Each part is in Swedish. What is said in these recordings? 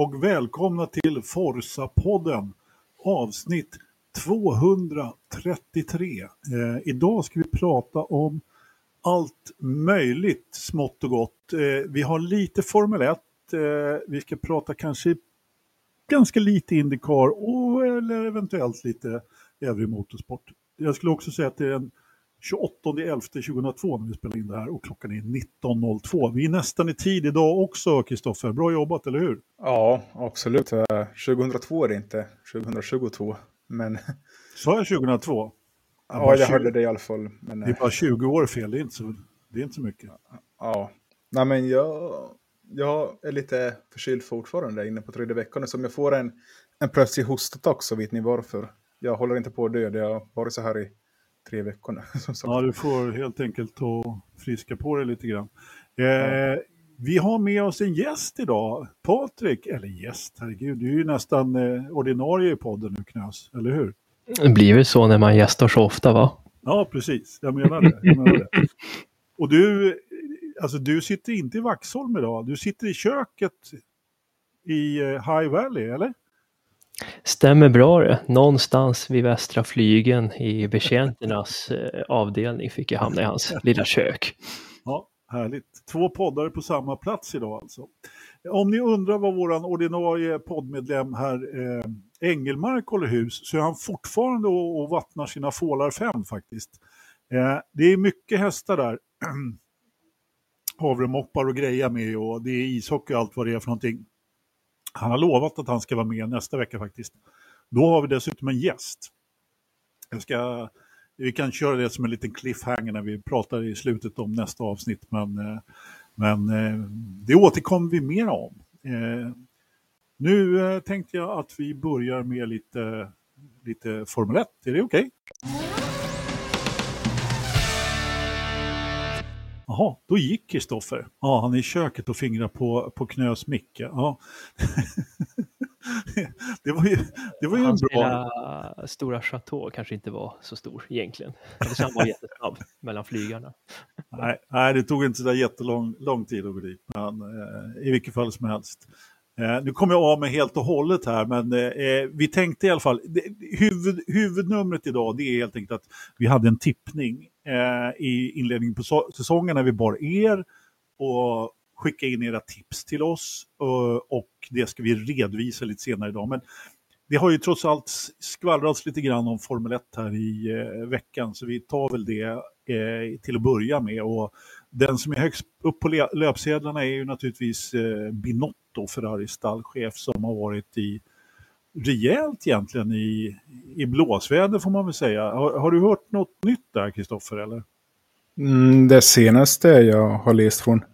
och välkomna till Forsa-podden avsnitt 233. Eh, idag ska vi prata om allt möjligt smått och gott. Eh, vi har lite Formel 1, eh, vi ska prata kanske ganska lite Indycar och eller eventuellt lite övrig motorsport. Jag skulle också säga att det är en 28.11.2002 när vi spelar in det här och klockan är 19.02. Vi är nästan i tid idag också, Kristoffer. Bra jobbat, eller hur? Ja, absolut. 2002 är det inte, 2022. Men... Sa jag 2002? Ja, jag 20... hörde det i alla fall. Men... Det är bara 20 år fel, det är inte så, det är inte så mycket. Ja, nej men jag, jag är lite förkyld fortfarande inne på tredje veckan. Så om jag får en, en plötslig hostattack så vet ni varför. Jag håller inte på att dö, jag har varit så här i tre veckor nu. Ja, du får helt enkelt ta friska på dig lite grann. Eh, ja. Vi har med oss en gäst idag, Patrik, eller gäst, herregud, du är ju nästan eh, ordinarie i podden nu Knös, eller hur? Det blir väl så när man gästar så ofta va? Ja, precis, jag menar det. Jag menar det. Och du, alltså du sitter inte i Vaxholm idag, du sitter i köket i eh, High Valley, eller? Stämmer bra det. Någonstans vid Västra Flygen i betjänternas eh, avdelning fick jag hamna i hans lilla kök. Ja, härligt. Två poddar på samma plats idag alltså. Om ni undrar vad vår ordinarie poddmedlem här eh, Engelmark håller hus så är han fortfarande och, och vattnar sina fålar fem faktiskt. Eh, det är mycket hästar där. Havremoppar och grejer med och det är ishockey och allt vad det är för någonting. Han har lovat att han ska vara med nästa vecka faktiskt. Då har vi dessutom en gäst. Jag ska, vi kan köra det som en liten cliffhanger när vi pratar i slutet om nästa avsnitt. Men, eh, men eh, det återkommer vi mer om. Eh, nu tänkte jag att vi börjar med lite, lite Formel 1. Är det okej? Okay? Jaha, då gick Kristoffer. Ja, han är i köket och fingrar på, på Knös mick. Ja. det var ju, det var ju Hans en bra... stora chateau kanske inte var så stor egentligen. Han var jättesnabb mellan flygarna. nej, nej, det tog inte så där jättelång lång tid att gå dit, men eh, i vilket fall som helst. Eh, nu kommer jag av mig helt och hållet här, men eh, vi tänkte i alla fall, det, huvud, huvudnumret idag det är helt enkelt att vi hade en tippning eh, i inledningen på so säsongen när vi bar er och skicka in era tips till oss och, och det ska vi redovisa lite senare idag. Men det har ju trots allt skvallrats lite grann om Formel 1 här i eh, veckan så vi tar väl det eh, till att börja med. Och den som är högst upp på löpsedlarna är ju naturligtvis eh, Binotto, Ferraris stallchef som har varit i rejält egentligen i, i blåsväder får man väl säga. Har, har du hört något nytt där Kristoffer eller? Mm, det senaste jag har läst från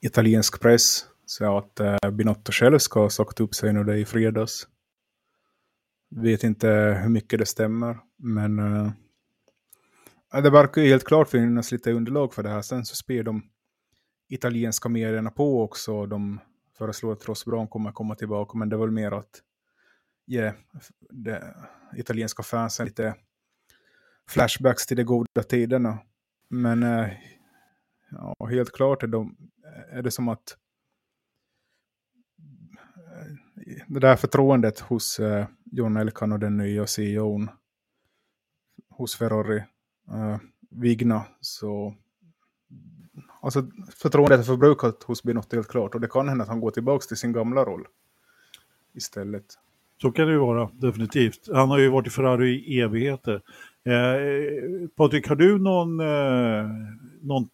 italiensk press så att eh, Binotto själv ska ha sagt upp sig nu det i fredags. Vet inte hur mycket det stämmer, men eh, det verkar ju helt klart finnas lite underlag för det här. Sen så spyr de italienska medierna på också. De föreslår att Ross Brown kommer komma tillbaka, men det var väl mer att ge eh, det italienska fansen lite flashbacks till de goda tiderna. Men eh, ja, helt klart är, de, eh, är det som att det där förtroendet hos eh, John Elkan och den nya CEOn hos Ferrari eh, Vigna så alltså förtroendet är förbrukat hos Binotto helt klart och det kan hända att han går tillbaka till sin gamla roll istället. Så kan det ju vara, definitivt. Han har ju varit i Ferrari i evigheter. Eh, Patrik, har du någon, eh, någon,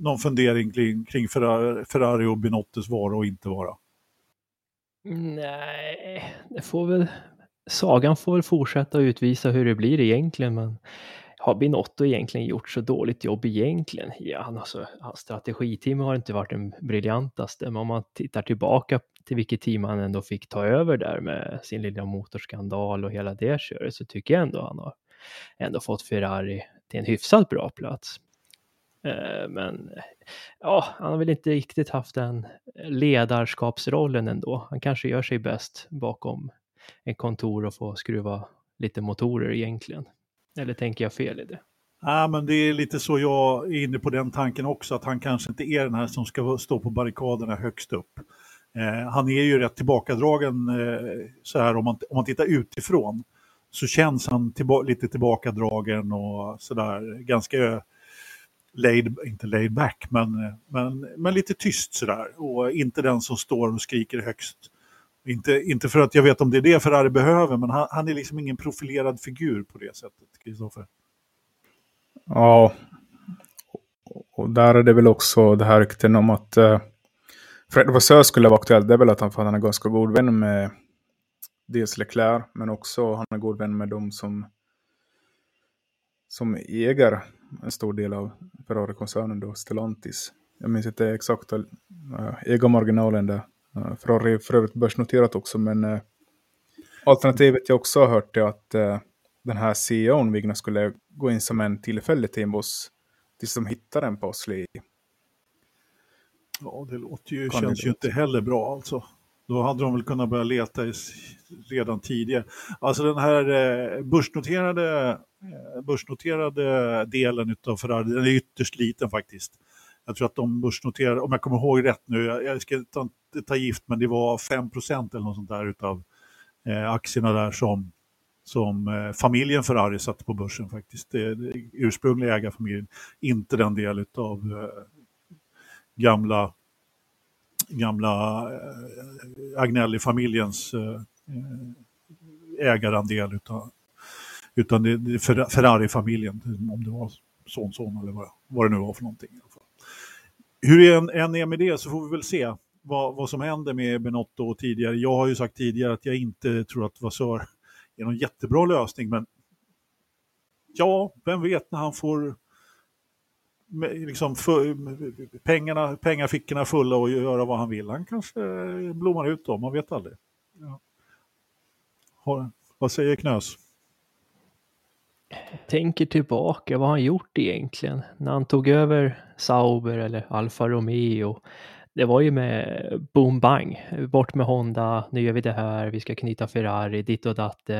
någon fundering kring, kring Ferrari, Ferrari och Binottos vara och inte vara? Nej, det får väl... Sagan får väl fortsätta utvisa hur det blir egentligen, men har Binotto egentligen gjort så dåligt jobb egentligen? Ja, alltså, hans strategiteam har inte varit den briljantaste, men om man tittar tillbaka till vilket team han ändå fick ta över där med sin lilla motorskandal och hela det köret så tycker jag ändå han har ändå fått Ferrari till en hyfsat bra plats. Eh, men ja, han har väl inte riktigt haft den ledarskapsrollen ändå. Han kanske gör sig bäst bakom en kontor och får skruva lite motorer egentligen. Eller tänker jag fel i det? Ja, men det är lite så jag är inne på den tanken också, att han kanske inte är den här som ska stå på barrikaderna högst upp. Eh, han är ju rätt tillbakadragen eh, så här om man, om man tittar utifrån. Så känns han tillba lite tillbakadragen och sådär ganska laid, inte laid back, men, men, men lite tyst sådär. Och inte den som står och skriker högst. Inte, inte för att jag vet om det är det Ferrari behöver, men han, han är liksom ingen profilerad figur på det sättet, Kristoffer. Ja, och där är det väl också det här rykten om att eh, Fred Vasseur skulle vara aktuellt. Det är väl att han, han är ganska god vän med dels Leclerc, men också han är god vän med de som, som äger en stor del av Ferrari-koncernen, då Stellantis. Jag minns inte exakt eh, äh, ägarmarginalen där. Äh, Ferrari är för övrigt börsnoterat också, men äh, alternativet jag också har hört är att äh, den här CEOn Vigna skulle gå in som en tillfällig teamboss tills de hittar en passlig. Ja, det låter ju, känns ju inte heller bra alltså. Då hade de väl kunnat börja leta redan tidigare. Alltså den här eh, börsnoterade, eh, börsnoterade delen av Ferrari, den är ytterst liten faktiskt. Jag tror att de börsnoterar, om jag kommer ihåg rätt nu, jag ska inte ta gift, men det var 5% eller något sånt där utav eh, aktierna där som, som familjen Ferrari satte på börsen faktiskt. Det, det ursprungliga ägarfamiljen, inte den del av gamla gamla eh, Agnelli-familjens eh, eh, ägarandel utan, utan det, är Ferrari-familjen, om det var son, son eller vad, vad det nu var för någonting. Hur det än, än är med det så får vi väl se vad, vad som händer med Benotto tidigare. Jag har ju sagt tidigare att jag inte tror att Vasör är någon jättebra lösning, men ja, vem vet när han får liksom för, pengarna, pengafickorna fulla och göra vad han vill. Han kanske blommar ut då, man vet aldrig. Ja. Har, vad säger Knös? tänker tillbaka, vad har han gjort egentligen? När han tog över Sauber eller Alfa Romeo det var ju med boom bang, bort med Honda, nu gör vi det här, vi ska knyta Ferrari, ditt och datt.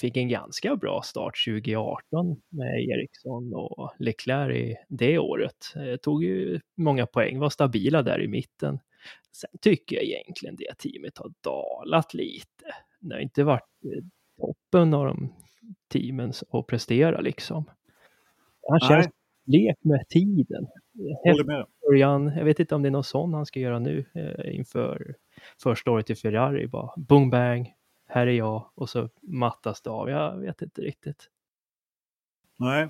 Fick en ganska bra start 2018 med Ericsson och Leclerc i det året. Tog ju många poäng, var stabila där i mitten. Sen tycker jag egentligen det teamet har dalat lite. Det har inte varit eh, toppen av de teamen att prestera liksom. Han känns lek med tiden. Håller med. Början, jag vet inte om det är någon sån han ska göra nu eh, inför första året i Ferrari. Bara boom bang, här är jag och så mattas det av. Jag vet inte riktigt. Nej,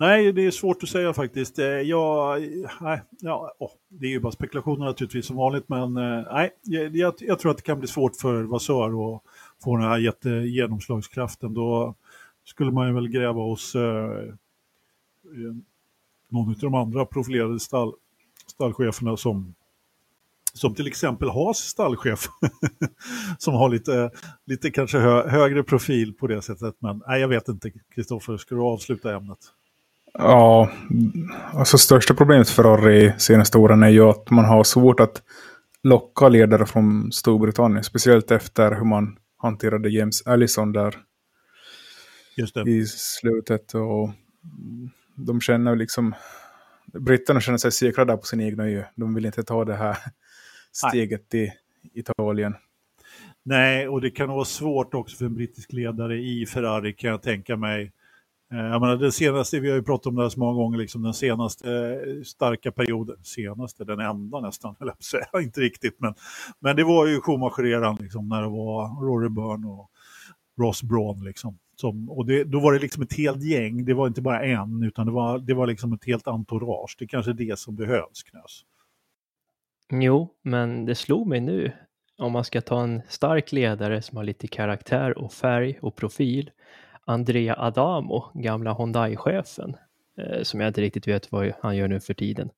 Nej, det är svårt att säga faktiskt. Eh, jag, nej, ja, oh, det är ju bara spekulationer naturligtvis som vanligt, men eh, nej, jag, jag, tror att det kan bli svårt för Vasör att få den här jättegenomslagskraften. Då skulle man ju väl gräva hos eh, någon av de andra profilerade stall, stallcheferna som, som till exempel Haas stallchef, som har lite, lite kanske hö, högre profil på det sättet. Men nej, jag vet inte, Kristoffer, ska du avsluta ämnet? Ja, alltså största problemet för Ferrari senaste åren är ju att man har svårt att locka ledare från Storbritannien, speciellt efter hur man hanterade James Allison där i slutet. Och de känner liksom, britterna känner sig säkra där på sin egna ö. De vill inte ta det här steget Nej. till Italien. Nej, och det kan vara svårt också för en brittisk ledare i Ferrari kan jag tänka mig. Eh, jag menar, det senaste, vi har ju pratat om det här så många gånger, liksom den senaste eh, starka perioden, senaste, den enda nästan, eller säga, inte riktigt, men, men det var ju Schumacher-eran liksom, när det var Rory Byrne och Ross Braun. Liksom. Som, och det, då var det liksom ett helt gäng, det var inte bara en, utan det var, det var liksom ett helt entourage. Det är kanske är det som behövs, Knös. Jo, men det slog mig nu, om man ska ta en stark ledare som har lite karaktär och färg och profil, Andrea Adamo, gamla Hyundai-chefen, eh, som jag inte riktigt vet vad han gör nu för tiden.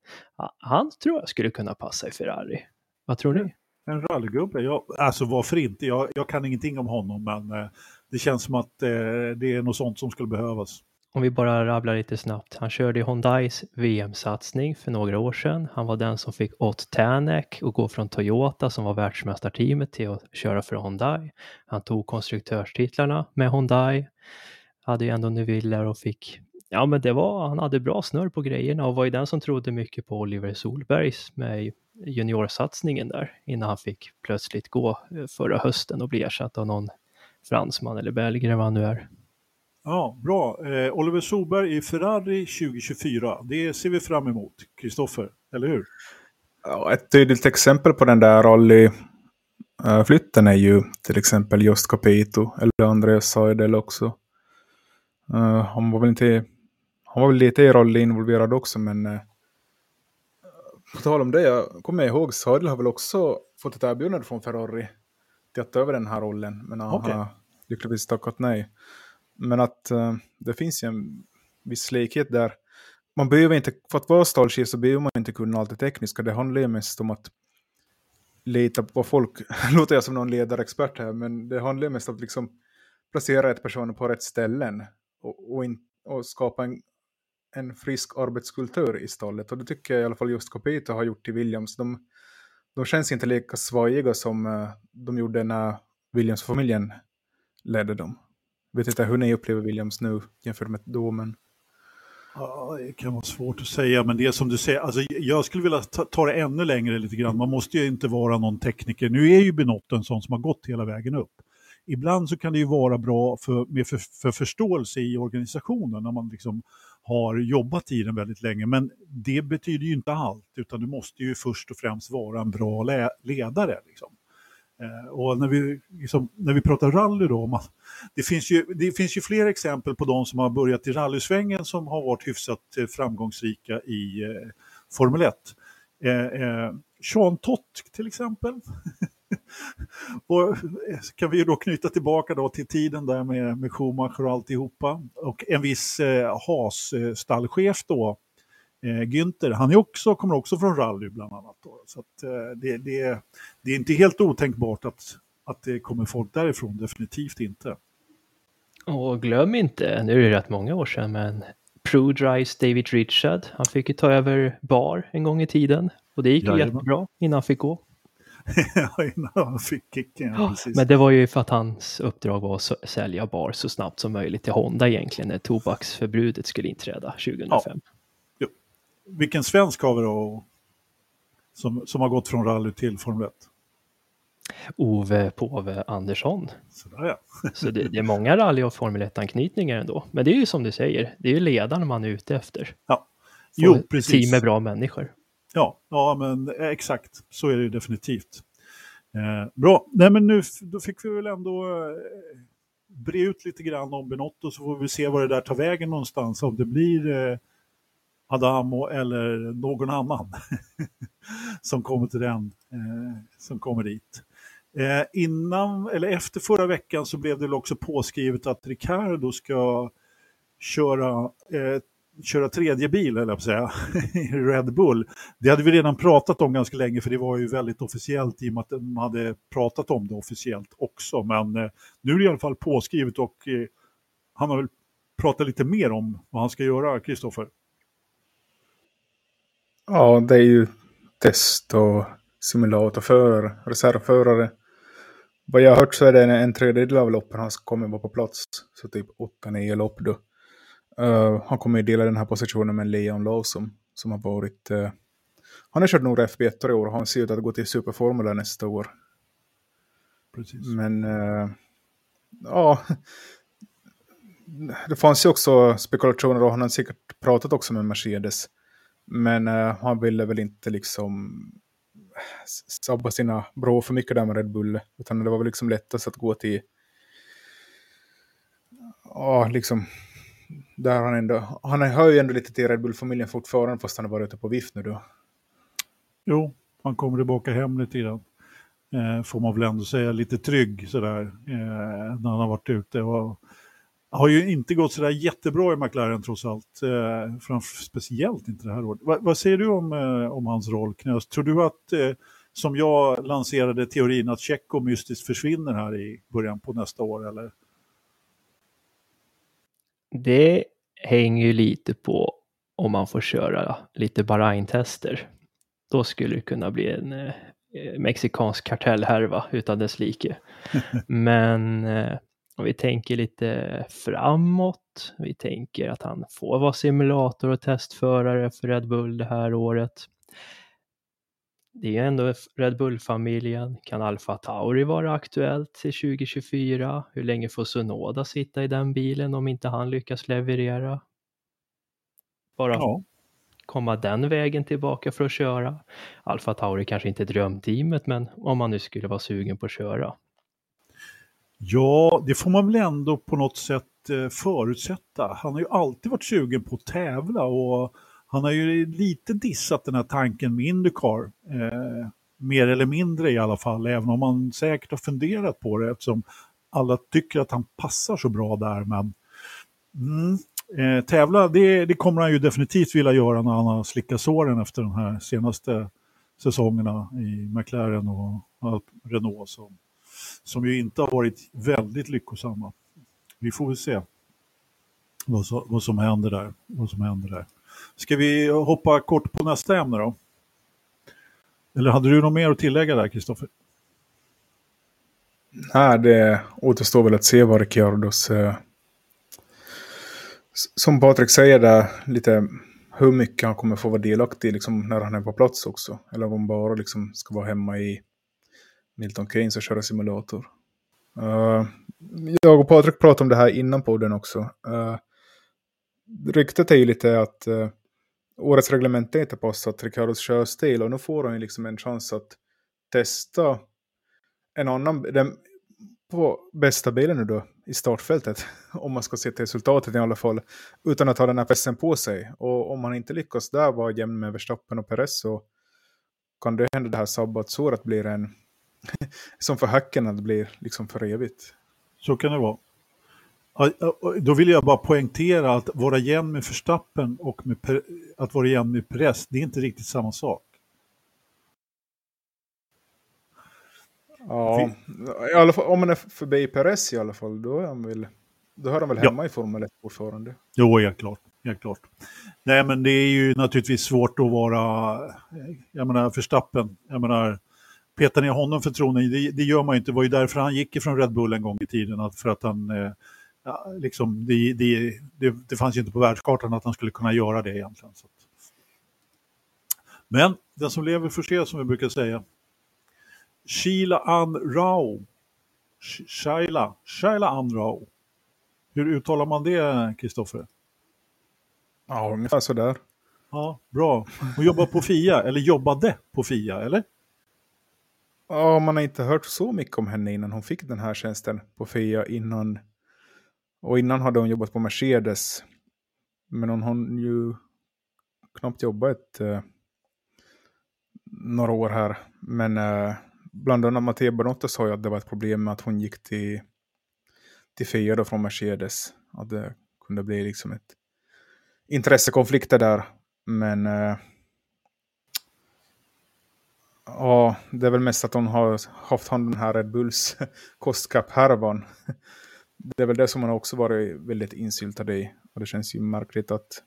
Han tror jag skulle kunna passa i Ferrari. Vad tror ni? En rallygubbe, alltså varför inte? Jag, jag kan ingenting om honom, men eh, det känns som att eh, det är något sånt som skulle behövas. Om vi bara rabblar lite snabbt. Han körde Hyundais VM-satsning för några år sedan. Han var den som fick Ott Tänak att gå från Toyota som var världsmästarteamet till att köra för Hyundai. Han tog konstruktörstitlarna med Hyundai. Hade ju ändå Neville och fick Ja, men det var, han hade bra snurr på grejerna och var ju den som trodde mycket på Oliver Solbergs med juniorsatsningen där innan han fick plötsligt gå eh, förra hösten och bli ersatt av någon fransman eller belgare vad han nu är. Ja, bra. Eh, Oliver Solberg i Ferrari 2024. Det ser vi fram emot, Kristoffer, eller hur? Ja, ett tydligt exempel på den där rallyflytten är ju till exempel just Capito eller Andreas Seidel också. Uh, han var väl inte han var väl lite i rally involverad också men uh, på tal om det, jag kommer ihåg Seidel har väl också fått ett erbjudande från Ferrari att ta över den här rollen men han okay. har lyckligtvis tackat nej. Men att uh, det finns ju en viss likhet där. Man behöver inte, för att vara stallchef så behöver man inte kunna allt det tekniska. Det handlar ju mest om att lita på folk. låter jag som någon ledarexpert här, men det handlar ju mest om att liksom placera rätt personer på rätt ställen och, och, in, och skapa en, en frisk arbetskultur i stallet. Och det tycker jag i alla fall just Copito har gjort i Williams. De, de känns inte lika svajiga som eh, de gjorde när Williams-familjen ledde dem Jag vet inte hur ni upplever Williams nu jämfört med då, men... Ja, det kan vara svårt att säga, men det är som du säger, alltså, jag skulle vilja ta, ta det ännu längre lite grann. Man måste ju inte vara någon tekniker. Nu är ju Binotto en sån som har gått hela vägen upp. Ibland så kan det ju vara bra för, med för, för förståelse i organisationen när man liksom har jobbat i den väldigt länge. Men det betyder ju inte allt, utan du måste ju först och främst vara en bra ledare. Liksom. Eh, och när vi, liksom, när vi pratar rally då, man, det, finns ju, det finns ju fler exempel på de som har börjat i rallysvängen som har varit hyfsat eh, framgångsrika i eh, Formel 1. Eh, eh, Sean Tott till exempel. och eh, kan vi då knyta tillbaka då till tiden där med, med Schumacher och alltihopa. Och en viss eh, Haas-stallchef då, eh, Günther, han är också, kommer också från rally bland annat. Då. Så att, eh, det, det, det, är inte helt otänkbart att, att det kommer folk därifrån, definitivt inte. Och glöm inte, nu är det rätt många år sedan, men Prudrice David Richard, han fick ju ta över bar en gång i tiden. Och det gick ju jättebra innan han fick gå. ja, innan han fick kicken, ja, precis. Men det var ju för att hans uppdrag var att sälja bar så snabbt som möjligt till Honda egentligen när tobaksförbudet skulle inträda 2005. Ja vilken svensk har vi då som, som har gått från rally till Formel 1? Ove Påve Andersson. Sådär, ja. Så det, det, är många rally och Formel 1-anknytningar ändå. Men det är ju som du säger, det är ju ledaren man är ute efter. Ja, jo, precis. Team med bra människor. Ja, ja men eh, exakt, så är det ju definitivt. Eh, bra, nej men nu då fick vi väl ändå eh, bre ut lite grann om Benotto så får vi se var det där tar vägen någonstans. Om det blir eh, Adamo eller någon annan som kommer till den, eh, som kommer dit. Eh, innan, eller efter förra veckan så blev det också påskrivet att Ricardo ska köra, eh, köra tredje bil, eller säga, i Red Bull. Det hade vi redan pratat om ganska länge för det var ju väldigt officiellt i och med att de hade pratat om det officiellt också. Men eh, nu är det i alla fall påskrivet och eh, han har väl pratat lite mer om vad han ska göra, Kristoffer. Ja, det är ju test och simulatorförare, reservförare. Vad jag har hört så är det en, en tredjedel av loppen han kommer vara på plats. Så typ 8-9 lopp då. Uh, han kommer ju dela den här positionen med Leon Lawson som har varit... Uh, han har kört några FB1 i år och han ser ut att gå till Superformula nästa år. Precis. Men... Uh, ja... Det fanns ju också spekulationer och han har säkert pratat också med Mercedes men han ville väl inte liksom sabba sina bra för mycket där med Red Bull. Utan det var väl liksom lättast att gå till... Ja, liksom... Där han ändå... Han hör ju ändå lite till Red Bull-familjen fortfarande fast han har varit ute på vift nu då. Jo, han kommer tillbaka hem lite grann. Eh, får man väl ändå säga lite trygg sådär eh, när han har varit ute. Och har ju inte gått sådär jättebra i McLaren trots allt. Eh, speciellt inte det här året. Va, vad säger du om, eh, om hans roll, Knös? Tror du att, eh, som jag lanserade teorin, att Tjecko mystiskt försvinner här i början på nästa år, eller? Det hänger ju lite på om man får köra lite Bahrain-tester. Då skulle det kunna bli en eh, mexikansk kartellhärva utan dess like. Men eh, om vi tänker lite framåt, vi tänker att han får vara simulator och testförare för Red Bull det här året. Det är ändå Red Bull-familjen. Kan Alfa Tauri vara aktuellt till 2024? Hur länge får Sunoda sitta i den bilen om inte han lyckas leverera? Bara Ja. komma den vägen tillbaka för att köra. Alfa Tauri kanske inte är drömteamet, men om man nu skulle vara sugen på att köra. Ja, det får man väl ändå på något sätt eh, förutsätta. Han har ju alltid varit sugen på att tävla och han har ju lite dissat den här tanken med Indycar. Eh, mer eller mindre i alla fall, även om han säkert har funderat på det eftersom alla tycker att han passar så bra där. Men mm, eh, tävla, det, det kommer han ju definitivt vilja göra när han har slickat såren efter de här senaste säsongerna i McLaren och Renault. Som, som ju inte har varit väldigt lyckosamma. Vi får väl se vad, så, vad som händer där. Vad som händer där. Ska vi hoppa kort på nästa ämne då? Eller hade du något mer att tillägga där, Kristoffer? Nej, det återstår väl att se vad Ricciardos... Eh, som Patrik säger där, lite hur mycket han kommer få vara delaktig liksom, när han är på plats också. Eller om han bara liksom ska vara hemma i Milton Keynes och köra simulator. Uh, jag och Patrik pratade om det här innan podden också. Uh, ryktet är ju lite att eh, årets reglemente inte passat Ricardos körstil och nu får han ju liksom en chans att testa en annan, den, på bästa bilen nu då i startfältet. Om man ska se till resultatet i alla fall. Utan att ha den här pressen på sig. Och om man inte lyckas där vara jämn med Verstappen och Perez så kan det hända det här sabbatsåret blir en som för hacken att det blir liksom för evigt. Så kan det vara. Ja, ja, Då vill jag bara poängtera att vara jämn med Verstappen och med Per- att vara jämn med Perez, det är inte riktigt samma sak. Ja, i alla fall, om man är förbi Perez i alla fall, då är han väl, då hör han väl Ja. hemma i Formel 1 fortfarande. Jo, helt klart. Helt klart. Nej, men det är ju naturligtvis svårt att vara, jag menar, Verstappen, jag menar, peta ner honom för tronen, det, det gör man ju inte. Det var ju därför han gick ifrån Red Bull en gång i tiden, för att han, eh, ja, liksom, det, det, det, det fanns ju inte på världskartan att han skulle kunna göra det egentligen. Så. Men den som lever får se, som vi brukar säga. Sheila Ann Rao. Sh- Shaila, Shaila Ann Rao. Hur uttalar man det, Kristoffer? Ja, ungefär sådär. Ja, bra. Hon jobbar på FIA, eller jobbade på FIA, eller? Ja, man har inte hört så mycket om henne innan hon fick den här tjänsten på FIA innan. Och innan hade hon jobbat på Mercedes. Men hon har ju knappt jobbat ett, eh, några år här. Men eh, bland annat Matteo Bonotto sa ju att det var ett problem med att hon gick till, till FIA då från Mercedes. Att det kunde bli liksom ett intressekonflikter där. Men eh, Ja, det är väl mest att hon har haft hand om den här Red Bulls kostkapp-härvan. Det är väl det som man också varit väldigt insyltad i. Och det känns ju märkligt att...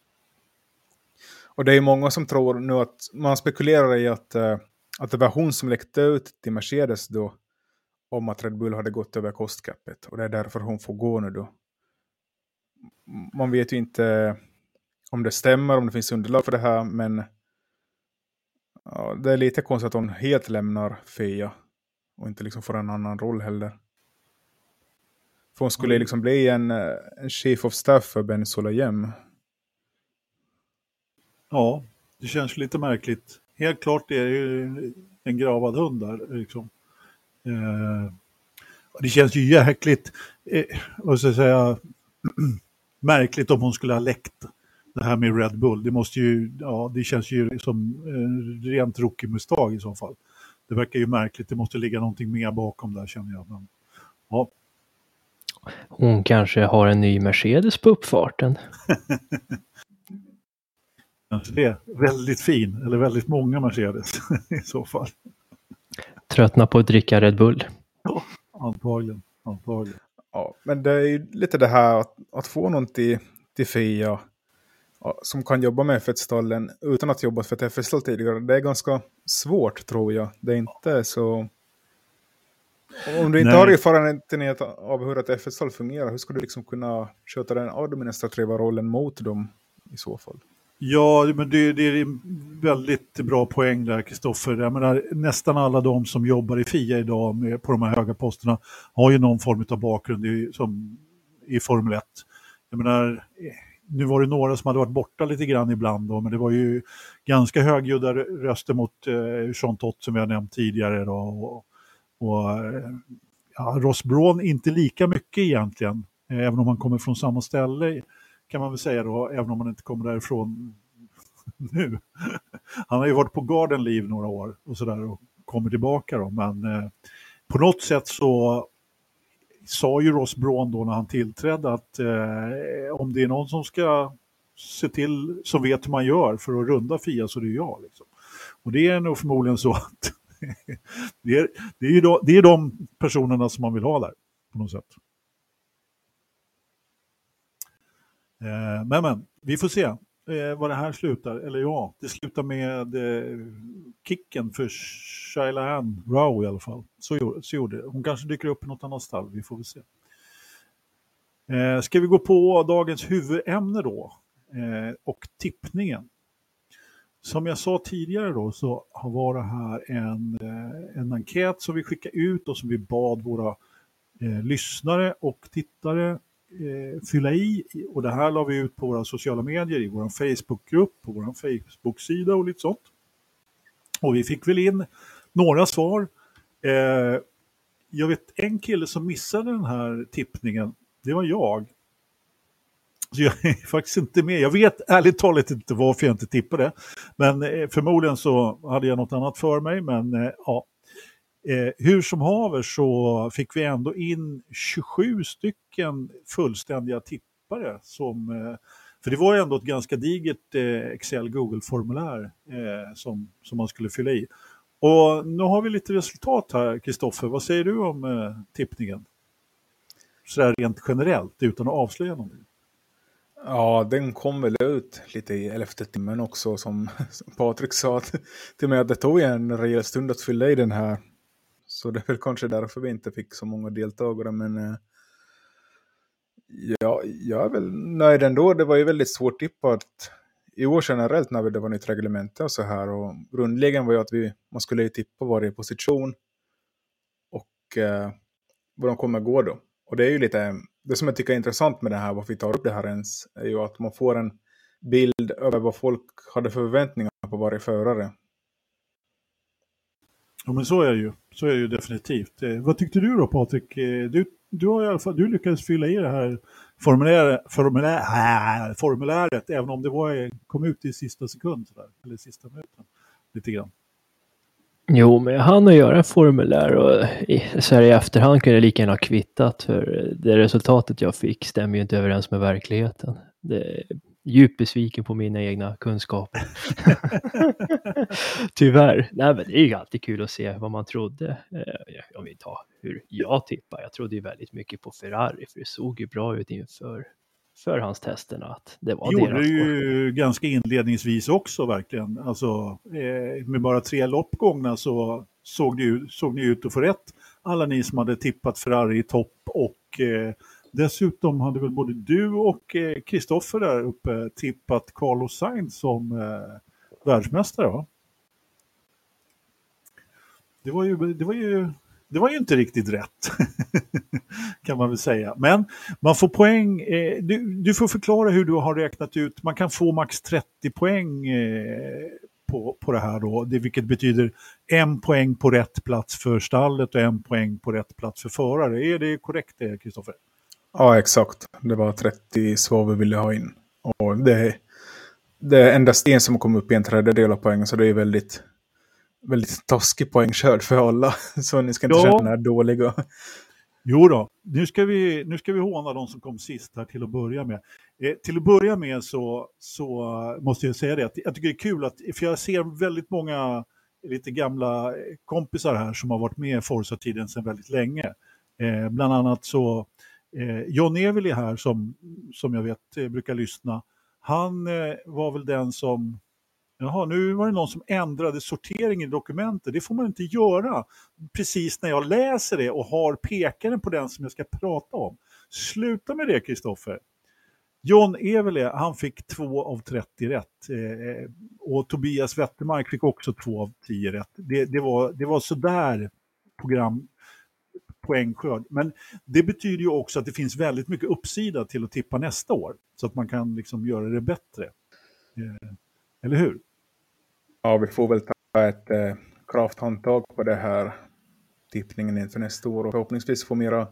Och det är ju många som tror nu att man spekulerar i att, eh, att det var hon som läckte ut till Mercedes då om att Red Bull hade gått över kostkappet. Och det är därför hon får gå nu då. Man vet ju inte om det stämmer, om det finns underlag för det här, men Ja, det är lite konstigt att hon helt lämnar Fia och inte liksom får en annan roll heller. För hon skulle Mm. liksom bli en, eh, en chief of staff för Ben Solayem. Ja, det känns lite märkligt. Helt klart det är ju en gravad hund där. Liksom. Eh, det känns ju jäkligt, eh, vad ska jag säga, märkligt om hon skulle ha läckt det här med Red Bull. Det måste ju, ja, det känns ju som eh, rent rookie-misstag i så fall. Det verkar ju märkligt, det måste ligga någonting mer bakom där känner jag. Men, Hon kanske har en ny Mercedes på uppfarten. kanske det. Väldigt fin, eller väldigt många Mercedes i så fall. Tröttna på att dricka Red Bull. Antagligen. antagligen. Ja, men det är ju lite det här att, att få någon till, till Fia ja, som kan jobba med F1-stallen utan att jobba för ett F1-stall tidigare. Det är ganska svårt tror jag. Det är inte så... Om du inte Nej. har erfarenhet av hur ett F1-stall fungerar, hur ska du liksom kunna sköta den administrativa rollen mot dem i så fall? Ja, men det, det är en väldigt bra poäng där, Kristoffer. Nästan alla de som jobbar i FIA idag med, på de här höga posterna har ju någon form av bakgrund i, som, i Formel 1. Jag menar, nu var det några som hade varit borta lite grann ibland då, men det var ju ganska högljudda röster mot eh, Jean Tott som vi har nämnt tidigare. Då, och, och ja, Ross Braun inte lika mycket egentligen, eh, även om han kommer från samma ställe kan man väl säga då, även om han inte kommer därifrån nu. Han har ju varit på Garden Leave några år och sådär och kommer tillbaka då, men eh, på något sätt så sa ju Ross Braun då när han tillträdde att eh, om det är någon som ska se till, som vet hur man gör för att runda Fia så det är jag. Liksom. Och det är nog förmodligen så att det, är, det, är då, det är de personerna som man vill ha där på något sätt. Eh, men, men, vi får se eh, vad det här slutar. Eller ja, det slutar med eh, kicken för Shaila Ann Rowe i alla fall. Så, så gjorde det. Hon kanske dyker upp i något annat stall, vi får väl se. Eh, ska vi gå på dagens huvudämne då? Eh, och tippningen. Som jag sa tidigare då så var det här en, eh, en enkät som vi skickade ut och som vi bad våra eh, lyssnare och tittare eh, fylla i och det här la vi ut på våra sociala medier, i vår Facebookgrupp, på vår Facebook-sida och lite sånt. Och vi fick väl in några svar. Eh, jag vet en kille som missade den här tippningen, det var jag. Så jag är faktiskt inte med. Jag vet ärligt talat inte varför jag inte tippade. Men eh, förmodligen så hade jag något annat för mig. Men eh, ja, Eh, hur som haver så fick vi ändå in 27 stycken fullständiga tippare. Som, eh, för det var ju ändå ett ganska digert eh, Excel-Google-formulär eh, som, som man skulle fylla i. Och nu har vi lite resultat här, Kristoffer. Vad säger du om eh, tippningen? Sådär rent generellt, utan att avslöja någonting. Ja, den kom väl ut lite i elfte timmen också som, som Patrik sa till mig att det tog en rejäl stund att fylla i den här så det är väl kanske därför vi inte fick så många deltagare. Men eh, ja, jag är väl nöjd ändå. Det var ju väldigt svårt tippat i år generellt när det var nytt reglemente och så här. Och grundläggande var ju att vi, man skulle ju tippa varje position och eh, vad de kommer gå då. Och det är ju lite, det som jag tycker är intressant med det här, varför vi tar upp det här ens, är ju att man får en bild över vad folk hade för förväntningar på varje förare. Ja, men så är det ju. Så är det ju definitivt. Eh, vad tyckte du då Patrik? Eh, du, du har i alla fall du lyckades fylla i det här formulär, formulär, äh, formuläret, även om det var, eh, kom ut i sista sekund, eller sista minuten, lite grann. Jo, men jag hann att göra formulär och så här i efterhand kunde jag lika gärna ha kvittat för det resultatet jag fick stämmer ju inte överens med verkligheten. Det djupt besviken på mina egna kunskaper. Tyvärr. Nej, men det är ju alltid kul att se vad man trodde. Eh, om vi tar hur jag tippar. Jag trodde ju väldigt mycket på Ferrari för det såg ju bra ut inför förhandstesterna att det var gjorde det ju ganska inledningsvis också verkligen. Alltså eh, med bara tre lopp gångna så såg, ju, såg ni ut att få rätt. Alla ni som hade tippat Ferrari i topp och eh, Dessutom hade väl både du och Kristoffer eh, där uppe tippat Carlos Sainz som eh, världsmästare va? Det var ju, det var ju, det var ju inte riktigt rätt, kan man väl säga. Men man får poäng, eh, du, du, får förklara hur du har räknat ut, man kan få max 30 poäng eh, på, på det här då, det, vilket betyder en poäng på rätt plats för stallet och en poäng på rätt plats för förare. Är det korrekt det, Kristoffer? Ja, exakt. Det var 30 svar vi ville ha in. Och det, det är endast en som kom upp i en tredjedel av poängen, så det är väldigt, väldigt taskig poängkörd för alla. Så ni ska inte ja. känna er dåliga. Jo då, nu ska, vi, nu ska vi håna de som kom sist här till att börja med. Eh, till att börja med så, så måste jag säga det, att jag tycker det är kul att, för jag ser väldigt många lite gamla kompisar här som har varit med i Forza-tiden sedan väldigt länge. Eh, bland annat så Eh, John Eveli här som, som jag vet eh, brukar lyssna, han eh, var väl den som Jaha, nu var det någon som ändrade sortering i dokumentet. Det får man inte göra precis när jag läser det och har pekaren på den som jag ska prata om. Sluta med det, Kristoffer. John Evele, han fick 2 av 30 rätt. Eh, eh, och Tobias Wettermark fick också 2 av 10 rätt. Det, det, var, det var sådär program poängskörd. Men det betyder ju också att det finns väldigt mycket uppsida till att tippa nästa år. Så att man kan liksom göra det bättre. Eh, eller hur? Ja, vi får väl ta ett eh, krafthandtag på det här tippningen inför nästa år och förhoppningsvis få mera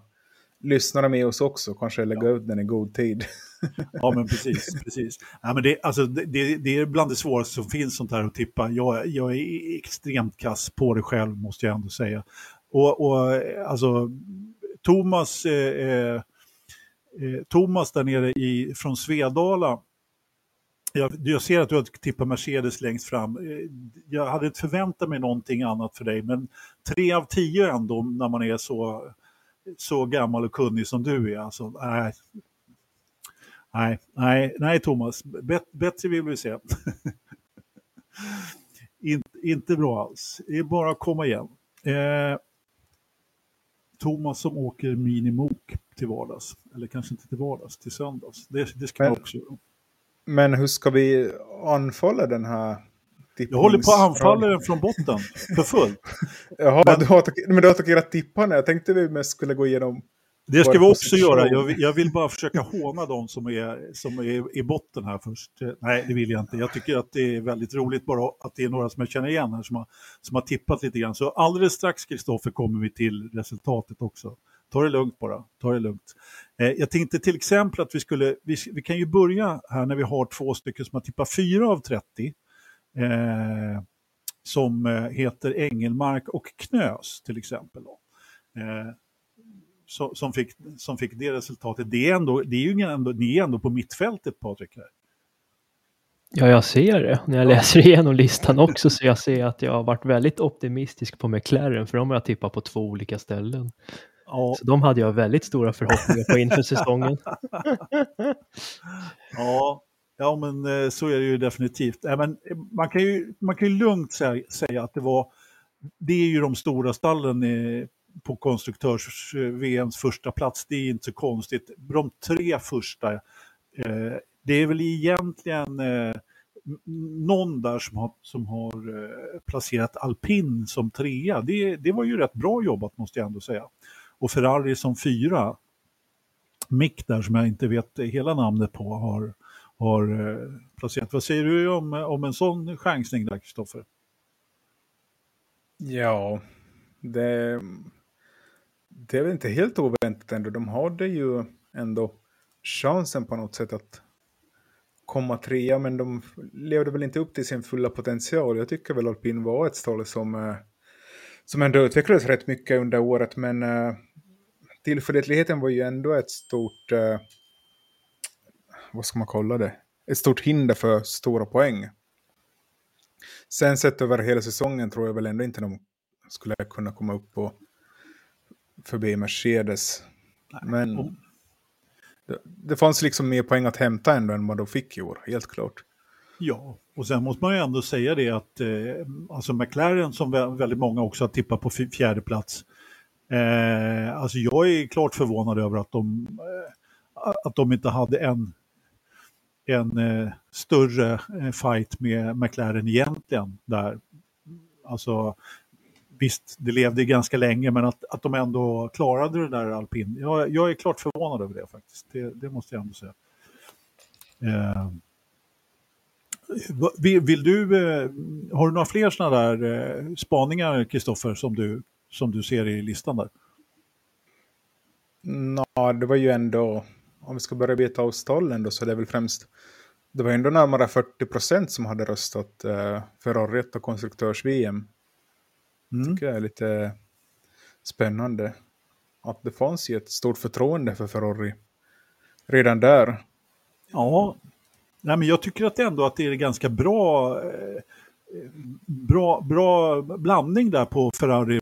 lyssnare med oss också, kanske lägga ut den i god tid. ja, men precis. precis. Ja, men det, alltså, det, det är bland det svåraste som finns sånt här att tippa. Jag, jag är extremt kass på det själv, måste jag ändå säga. Och, och alltså, Thomas, eh, eh, eh, Thomas där nere i, från Svedala, jag, jag, ser att du har tippat Mercedes längst fram. Eh, jag hade inte förväntat mig någonting annat för dig, men tre av tio ändå när man är så, så gammal och kunnig som du är. Alltså, nej, nej, nej, nej Thomas, Bet, bättre vill vi se. In, inte bra alls, det är bara att komma igen. Eh, Thomas som åker minimok till vardags. Eller kanske inte till vardags, till söndags. Det, det ska men, man också göra. Men hur ska vi anfalla den här tippnings... Jag håller på att anfalla den från botten, för fullt. Jaha, men, du har, men du attackerat tipparna. Jag tänkte vi mest skulle gå igenom det ska vi också göra. Jag vill, jag vill, bara försöka håna de som är, som är i botten här först. Nej, det vill jag inte. Jag tycker att det är väldigt roligt bara att det är några som jag känner igen här som har, som har tippat lite grann. Så alldeles strax, Kristoffer, kommer vi till resultatet också. Ta det lugnt bara. Ta det lugnt. Eh, jag tänkte till exempel att vi skulle, vi, vi, kan ju börja här när vi har två stycken som har tippat 4 av 30. Eh, som eh, heter Engelmark och Knös till exempel. Eh, som, fick, som fick det resultatet. Det är, ändå, det är ju ändå, ni är ändå på mittfältet Patrik. Här. Ja, jag ser det. När jag läser igenom listan också så jag ser att jag har varit väldigt optimistisk på McLaren för de har jag tippat på två olika ställen. Ja. Så de hade jag väldigt stora förhoppningar på inför säsongen. ja, ja, men eh, så är det ju definitivt. Men eh, man, kan ju, man kan ju lugnt säga, att det var det är ju de stora stallen på konstruktörs-VMs första plats, det är inte så konstigt. De tre första, eh, det är väl egentligen eh, någon där som har, som har eh, placerat alpin som trea. Det, det var ju rätt bra jobbat måste jag ändå säga. Och Ferrari som fyra. Mick där som jag inte vet hela namnet på har, har eh, placerat. Vad säger du om, om en sån chansning där, Kristoffer? Ja, det, det är väl inte helt oväntat ändå. De hade ju ändå chansen på något sätt att komma trea, men de levde väl inte upp till sin fulla potential. Jag tycker väl alpin var ett stall som, eh, som ändå utvecklades rätt mycket under året, men eh, tillförlitligheten var ju ändå ett stort, uh, vad ska man kalla det, ett stort hinder för stora poäng. Sen sett över hela säsongen tror jag väl ändå inte de skulle kunna komma upp på förbi Mercedes. Men det, det fanns liksom mer poäng att hämta ändå än vad de fick i år, helt klart. Ja, och sen måste man ju ändå säga det att eh, alltså McLaren som väldigt många också har tippat på fjärde plats. Eh, alltså jag är klart förvånad över att de, eh, att de inte hade en, en eh, större eh, fight med McLaren egentligen där. Alltså visst, det levde ganska länge, men att, att de ändå klarade det där alpin. Jag, jag är klart förvånad över det faktiskt. Det, det måste jag ändå säga. Eh, vill, vill, du, eh, har du några fler sådana där eh, spaningar, Kristoffer, som du, som du ser i listan där? Ja, det var ju ändå, om vi ska börja beta av stollen då, så det är väl främst, det var ändå närmare 40 procent som hade röstat eh, Ferrari och konstruktörs-VM Mm. tycker jag är lite spännande. Att det fanns ju ett stort förtroende för Ferrari redan där. Ja, Nej, men jag tycker att ändå att det är ganska bra, eh, bra, bra blandning där på Ferrari,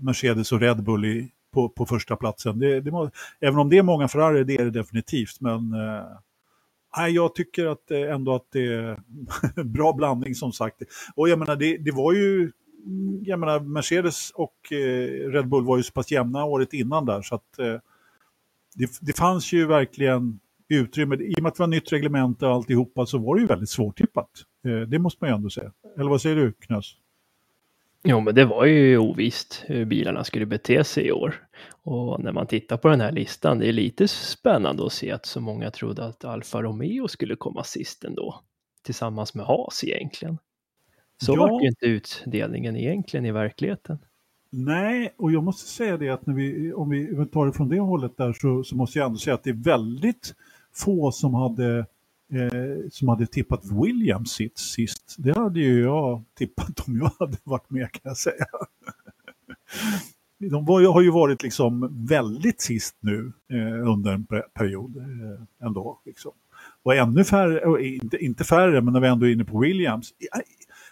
Mercedes och Red Bull i, på, på första platsen. Det, det må, även om det är många Ferrari, det är det definitivt. Men eh, jag tycker att, eh, ändå att det är bra blandning som sagt. Och jag menar, det, det var ju jag menar, Mercedes och eh, Red Bull var ju så pass jämna året innan där så att eh, det, det fanns ju verkligen utrymme. I och med att det var nytt reglemente och alltihopa så var det ju väldigt svårtippat. Eh, det måste man ju ändå säga. Eller vad säger du, Knös? Jo, men det var ju ovisst hur bilarna skulle bete sig i år. Och när man tittar på den här listan, det är lite spännande att se att så många trodde att Alfa Romeo skulle komma sist ändå. Tillsammans med Haas egentligen. Så Ja. var ju inte utdelningen egentligen i verkligheten. Nej, och jag måste säga det att när vi, om vi tar det från det hållet där så, så måste jag ändå säga att det är väldigt få som hade, eh, som hade tippat Williams sitt sist. Det hade ju jag tippat om jag hade varit med kan jag säga. De var, har ju varit liksom väldigt sist nu eh, under en period eh, ändå. Liksom. Och ännu färre, och inte, inte färre, men när vi ändå är inne på Williams.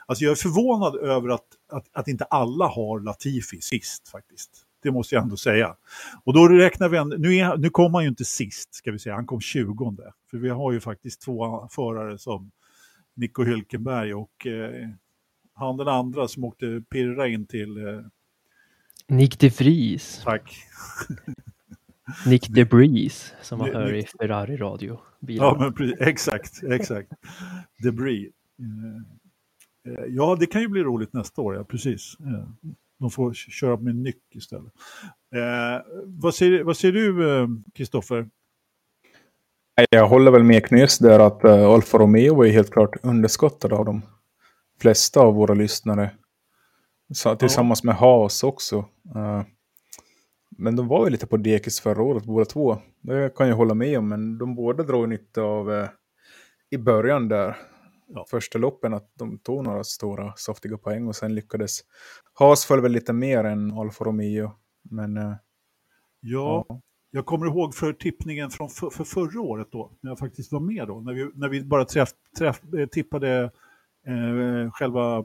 Alltså jag är förvånad över att, att, att inte alla har Latifi sist faktiskt. Det måste jag ändå säga. Och då räknar vi, en, nu, är, nu kom han ju inte sist, ska vi säga, han kom 20. För vi har ju faktiskt två förare som Nico Hülkenberg och eh, han den andra som åkte pirra in till, eh, Nick de Vries, tack, Nick de Breeze, som man hör i Nick- Ferrari-radio. Ja, men precis, exakt, exakt. Debris. Eh, eh, Ja, det kan ju bli roligt nästa år, ja, precis. Eh, De får köra med nyck istället. Eh, vad, säger, vad säger du, eh, Kristoffer? Jag håller väl med Knös där att uh, Alfa Romeo är helt klart underskattad av de flesta av våra lyssnare. Så, tillsammans med Haas också. Eh, men de var ju lite på dekis förra året båda två. Det kan jag hålla med om, men de båda drog nytta av eh, i början där. Ja. Första loppen att de tog några stora saftiga poäng och sen lyckades Haas föll väl lite mer än Alfa Romeo. Men eh, Ja, jag kommer ihåg för tippningen från för, för förra året då, när jag faktiskt var med då, när vi, när vi bara träff, träff, eh, tippade eh, själva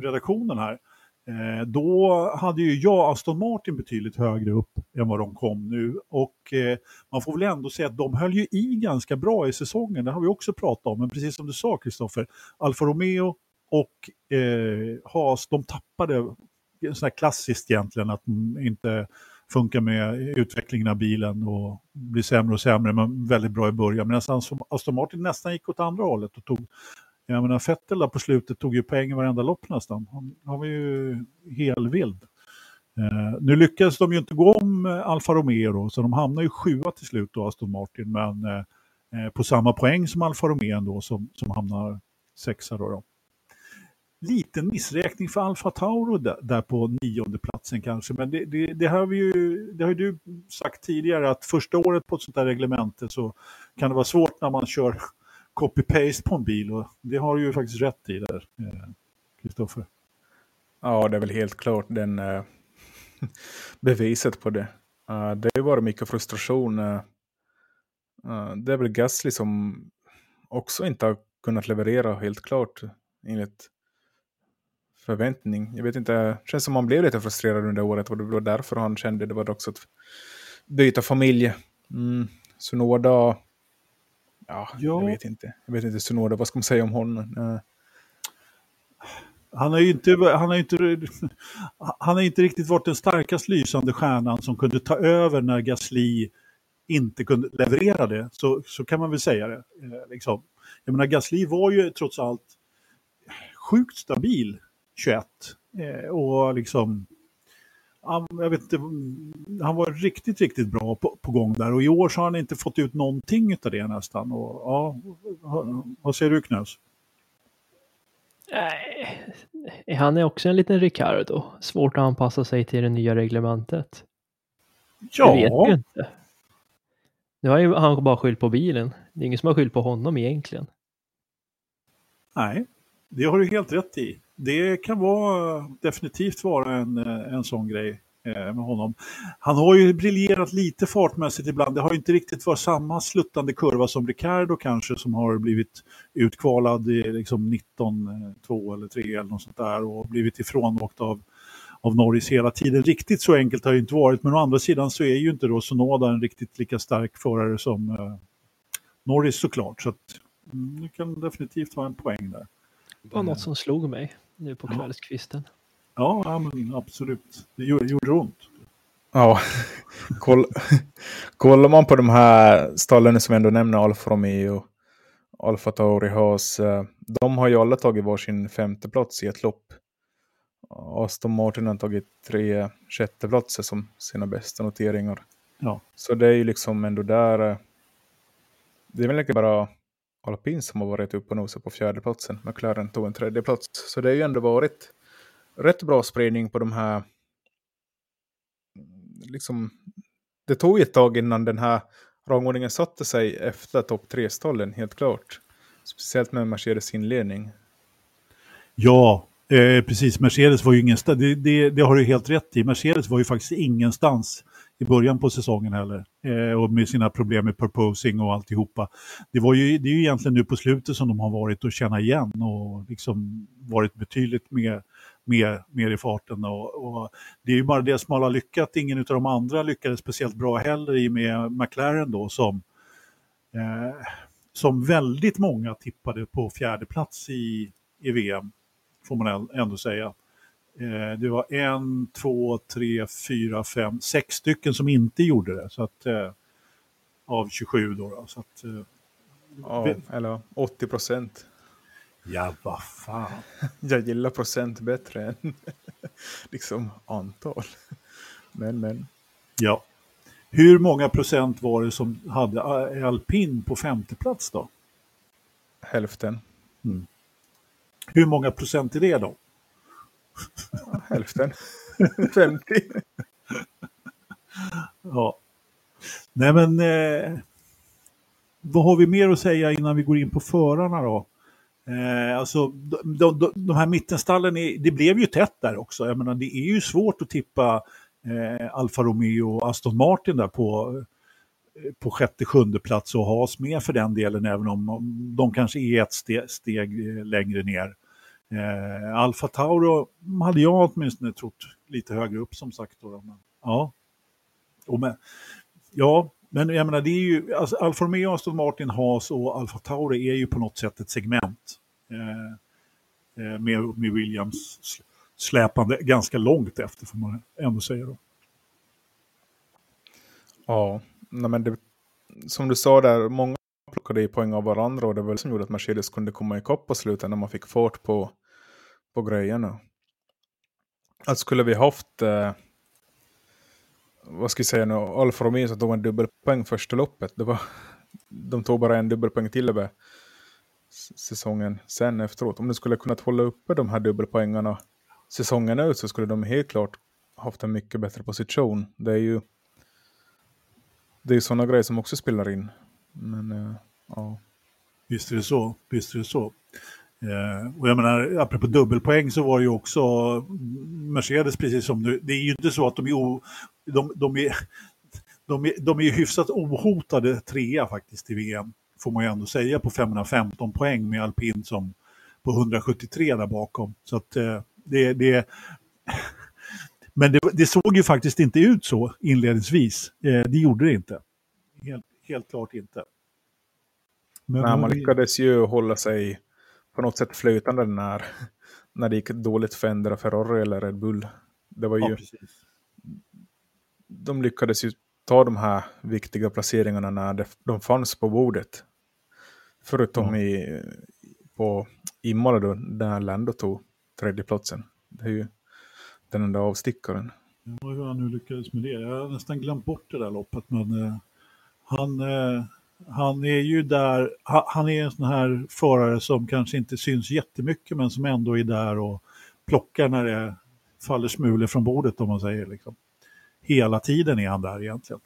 redaktionen här. Eh, då hade ju jag Aston Martin betydligt högre upp än vad de kom nu. Och eh, man får väl ändå säga att de höll ju i ganska bra i säsongen. Det har vi också pratat om. Men precis som du sa Kristoffer, Alfa Romeo och eh, Haas, de tappade, sån här klassiskt egentligen, att de inte funkar med utvecklingen av bilen och blir sämre och sämre men väldigt bra i början. Medan Aston Martin nästan gick åt andra hållet och tog jag menar Vettel där på slutet tog ju poäng i varenda lopp nästan. Han, han var ju helvild. Eh, nu lyckades de ju inte gå om eh, Alfa Romeo då, så de hamnar ju sjua till slut då, Aston Martin, men eh, eh, på samma poäng som Alfa Romeo då, som, som hamnar sexa då. då. Liten missräkning för Alfa Tauro där, där på nionde platsen kanske, men det, det, det, har vi ju, det har ju du sagt tidigare att första året på ett sånt där reglemente så kan det vara svårt när man kör copy-paste på en bil och det har du ju faktiskt rätt i där, eh, Kristoffer. Ja, det är väl helt klart den eh, beviset på det. Det har ju varit mycket frustration. Eh, det är väl Gasly som också inte har kunnat leverera helt klart enligt förväntning. Jag vet inte, det känns som han blev lite frustrerad under året och det var därför han kände det var dags att byta familj. Mm. Sunoda, ja, Ja. jag vet inte. Jag vet inte Sunoda, vad ska man säga om honom? Eh, Han har ju inte, han har inte, han har inte riktigt varit den starkast lysande stjärnan som kunde ta över när Gasly inte kunde leverera det. Så, så kan man väl säga det. Eh, liksom. Jag menar, Gasly var ju trots allt sjukt stabil 21. Eh, och liksom, han, jag vet inte, han var riktigt, riktigt bra på, på gång där. Och i år så har han inte fått ut någonting av det nästan. Och, ja, vad säger du Knös? Nej, han är också en liten Ricardo. Svårt att anpassa sig till det nya reglementet. Det vet ju inte. Nu har ju han bara skyllt på bilen. Det är ingen som har skyllt på honom egentligen. Nej, det har du helt rätt i. Det kan vara, definitivt vara en, eh, en sån grej eh, med honom. Han har ju briljerat lite fartmässigt ibland. Det har inte riktigt varit samma sluttande kurva som Ricardo kanske som har blivit utkvalad i liksom 19, 2 eh, eller 3 eller något sånt där och blivit ifrånåkt av, av Norris hela tiden. Riktigt så enkelt har det inte varit men å andra sidan så är ju inte då Sonoda en riktigt lika stark förare som eh, Norris såklart. Så att, mm, det kan definitivt vara en poäng där. Det var något som slog mig nu på kvällskvisten. Ja, ja men absolut. Det gjorde, gjorde ont. Ja, Koll, kollar man på de här stallen som ändå nämner Alfa Romeo, Alfa Tauri, Haas, eh, de har ju alla tagit varsin femte plats i ett lopp. Aston Martin har tagit tre sjätteplatser som sina bästa noteringar. Ja. Så det är ju liksom ändå där. eh, Det är väl inte bara Alpin som har varit uppe och nosat på fjärdeplatsen. McLaren tog en tredje plats. Så det har ju ändå varit rätt bra spridning på de här. Liksom, det tog ju ett tag innan den här rangordningen satte sig efter topp tre-stallen, helt klart. Speciellt med Mercedes inledning. Ja, eh, precis. Mercedes var ju ingenstans. Det, det, det har du helt rätt i. Mercedes var ju faktiskt ingenstans i början på säsongen heller. Eh, och med sina problem med proposing och alltihopa. Det, var ju, det är ju egentligen nu på slutet som de har varit att känna igen och liksom varit betydligt mer, mer, mer i farten. Och, och det är ju bara det som har lyckat. Ingen av de andra lyckades speciellt bra heller i och med McLaren då som eh, som väldigt många tippade på fjärde plats i, i VM, får man ändå säga. Eh, det var en, två, tre, fyra, fem, sex stycken som inte gjorde det. Så att, eh, av 27 då. då så att, eh, Ja, eller 80 procent. ja, vad fan. Jag gillar procent bättre än liksom antal. Men, men. Ja. Hur många procent var det som hade alpin på femte plats då? Hälften. Hur många procent är det då? Hälften. 50. Ja. Nej men, eh, vad har vi mer att säga innan vi går in på förarna då? Eh, alltså, de, de, de, här mittenstallen, är, det blev ju tätt där också. Jag menar, det är ju svårt att tippa eh, Alfa Romeo och Aston Martin där på, eh, på sjätte, sjunde plats och Haas med för den delen, även om de kanske är ett steg, steg längre ner. Eh, Alfa Tauro hade jag åtminstone trott lite högre upp som sagt. Då, men, ja. Och men, ja, men jag menar det är ju, alltså Alfa Romeo, Aston Martin, Haas och Alfa Tauri är ju på något sätt ett segment. Eh, eh, med, med Williams släpande ganska långt efter får man ändå säga då. Ja, men det, som du sa där, många plockade i poäng av varandra och det var det som gjorde att Mercedes kunde komma ikapp på slutet när man fick fart på, på grejerna. Att skulle vi haft, eh, vad ska jag säga nu, Alfa Romeo som tog en dubbelpoäng första loppet, det var, de tog bara en dubbelpoäng till över säsongen sen efteråt. Om de skulle kunnat hålla uppe de här dubbelpoängarna säsongen ut så skulle de helt klart haft en mycket bättre position. Det är ju det är sådana grejer som också spelar in. Men eh, ja. Visst är det så. Visst är det så. Eh, och jag menar, apropå dubbelpoäng så var det ju också Mercedes, precis som du, det är ju inte så att de är, o, de, de är, de är, de är hyfsat ohotade trea faktiskt i VM, får man ju ändå säga, på 515 poäng med alpin som på 173 där bakom. Så att eh, det, det men det, det såg ju faktiskt inte ut så inledningsvis. Eh, det gjorde det inte. Helt, helt klart inte. Men Nej, man lyckades ju hålla sig på något sätt flytande när, när det gick dåligt för ändra Ferrari eller Red Bull. Det var ju, Ja, de lyckades ju ta de här viktiga placeringarna när de fanns på bordet. Förutom Ja. i, på Imola då, där Lando tog tredjeplatsen. Det är ju den enda avstickaren. Ja, hur han nu lyckades med det. Jag har nästan glömt bort det där loppet. Men eh, han, eh, han är ju där. Han, är en sån här förare som kanske inte syns jättemycket men som ändå är där och plockar när det faller smulor från bordet om man säger. Liksom. Hela tiden är han där egentligen.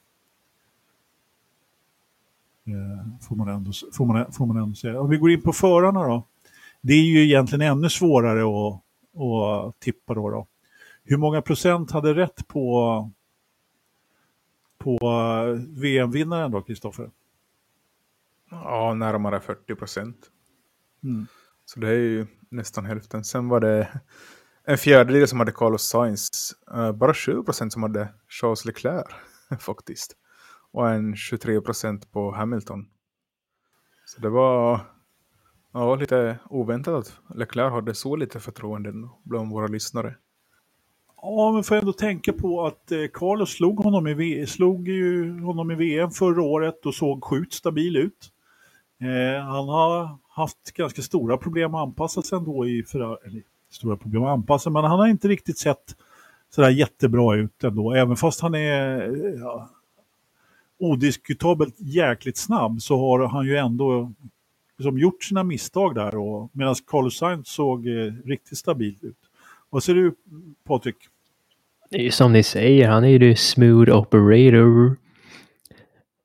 Eh, får, man ändå, får, man, får man ändå säga. Om vi går in på förarna då. Det är ju egentligen ännu svårare att, att tippa då. då. Hur många procent hade rätt på, på eh, VM-vinnaren då, Kristoffer? Ja, närmare 40 procent. Mm. Så det är ju nästan hälften. Sen var det en fjärdedel som hade Carlos Sainz. Eh, bara 7 procent som hade Charles Leclerc faktiskt. Och en 23 procent på Hamilton. Så det var ja, lite oväntat att Leclerc hade så lite förtroende bland våra lyssnare. Ja, men får jag ändå tänka på att eh, Carlos slog honom, i v slog ju honom i VM förra året och såg sjukt stabil ut. Eh, han har haft ganska stora problem att anpassa sig ändå i Ferrari, stora problem att anpassa, men han har inte riktigt sett sådär jättebra ut ändå. Även fast han är eh, ja, odiskutabelt jäkligt snabb så har han ju ändå liksom gjort sina misstag där medan Carlos Sainz såg eh, riktigt stabilt ut. Vad säger du Patrik? Det är ju som ni säger, han är ju the smooth operator.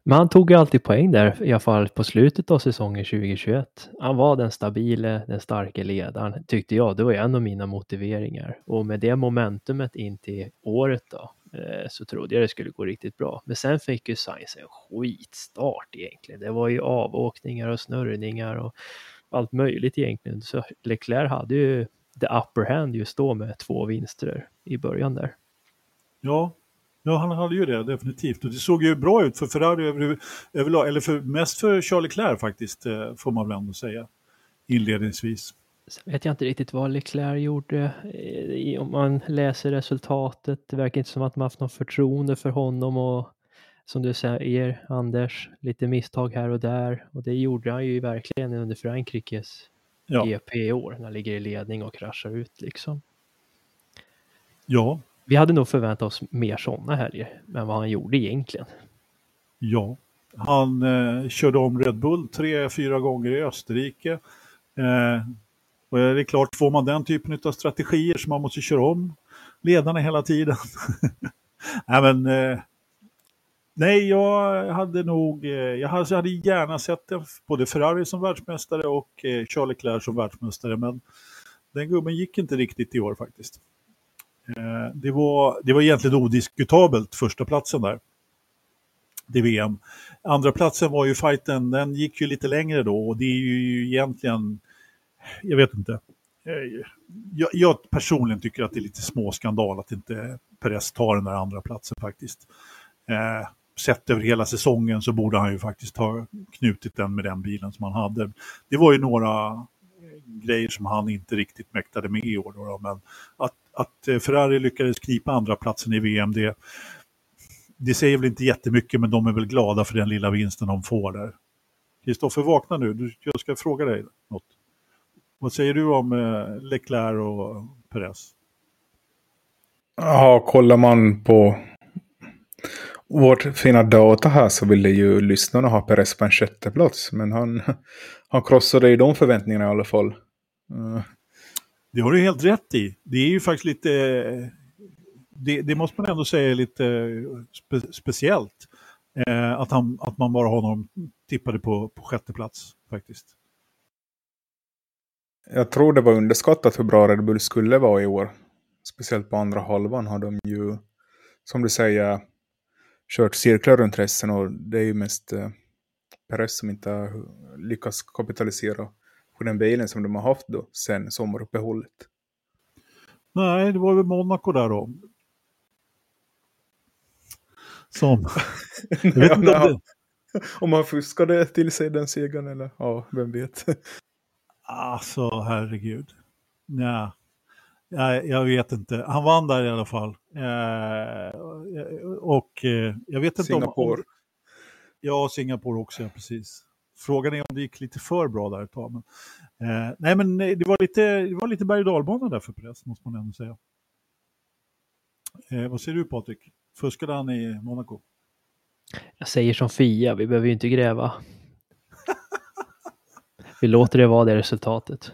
Men han tog ju alltid poäng där, i alla fall på slutet av säsongen 2021. Han var den stabile, den starke ledaren, tyckte jag. Det var ju en av mina motiveringar. Och med det momentumet in till året då, eh, så trodde jag det skulle gå riktigt bra. Men sen fick ju Sainz en skitstart egentligen. Det var ju avåkningar och snurrningar och allt möjligt egentligen. Så Leclerc hade ju the upper hand just då med två vinster i början där. Ja, ja han hade ju det definitivt. Och det såg ju bra ut för Ferrari över, överlag, eller för, mest för Charles Leclerc faktiskt, eh, får man väl ändå säga, inledningsvis. Sen vet jag inte riktigt vad Leclerc gjorde. Eh, om man läser resultatet, det verkar inte som att man haft något förtroende för honom och som du säger, Anders, lite misstag här och där. Och det gjorde han ju verkligen under Frankrikes ja. GP i år, när han ligger i ledning och kraschar ut liksom. Ja. Vi hade nog förväntat oss mer sådana helger än vad han gjorde egentligen. Ja, han eh, körde om Red Bull tre, fyra gånger i Österrike. Eh, och det är klart, får man den typen av strategier som man måste köra om ledarna hela tiden. nej, men, eh, nej, jag hade nog, eh, jag hade, jag hade gärna sett både Ferrari som världsmästare och eh, Charles Leclerc som världsmästare, men den gubben gick inte riktigt i år faktiskt. Eh, det, var, det var egentligen odiskutabelt första platsen där. Det VM. Andra platsen var ju fighten, den gick ju lite längre då och det är ju egentligen, jag vet inte. Eh, jag, jag personligen tycker att det är lite småskandal att inte Perez tar den där andra platsen faktiskt. Eh, sett över hela säsongen så borde han ju faktiskt ha knutit den med den bilen som han hade. Det var ju några grejer som han inte riktigt mäktade med i år. Då, men att, att eh, Ferrari lyckades knipa andra platsen i VM, det, det säger väl inte jättemycket, men de är väl glada för den lilla vinsten de får där. Kristoffer, vakna nu. Jag ska fråga dig något. Vad säger du om eh, Leclerc och Perez? Ja, kollar man på vårt fina data här så ville ju lyssnarna ha Perez på en sjätte plats. Men han, han krossade ju de förväntningarna i alla fall. Uh. Det har du helt rätt i. Det är ju faktiskt lite, det, det måste man ändå säga är lite spe, speciellt. Eh, att, han, att man bara har honom tippade på, på sjätte plats faktiskt. Jag tror det var underskattat hur bra Red Bull skulle vara i år. Speciellt på andra halvan har de ju, som du säger, kört cirklar runt resten och det är ju mest eh, Perez som inte har lyckats kapitalisera på den bilen som de har haft då sen sommaruppehållet. Nej, det var väl Monaco där då. Som... ja, det... Om han fuskade till sig den segern eller ja, vem vet. alltså herregud. Ja. Jag, jag vet inte. Han vann där i alla fall. Eh, och eh, jag vet inte Singapore. om... Ja, Singapore också, ja, precis. Frågan är om det gick lite för bra där ett tag. Men, eh, nej, men det var lite, det var lite berg och dalbana där för press, måste man ändå säga. Eh, vad säger du Patrik? Fuskade han i Monaco? Jag säger som Fia, vi behöver ju inte gräva. Vi låter det vara det resultatet.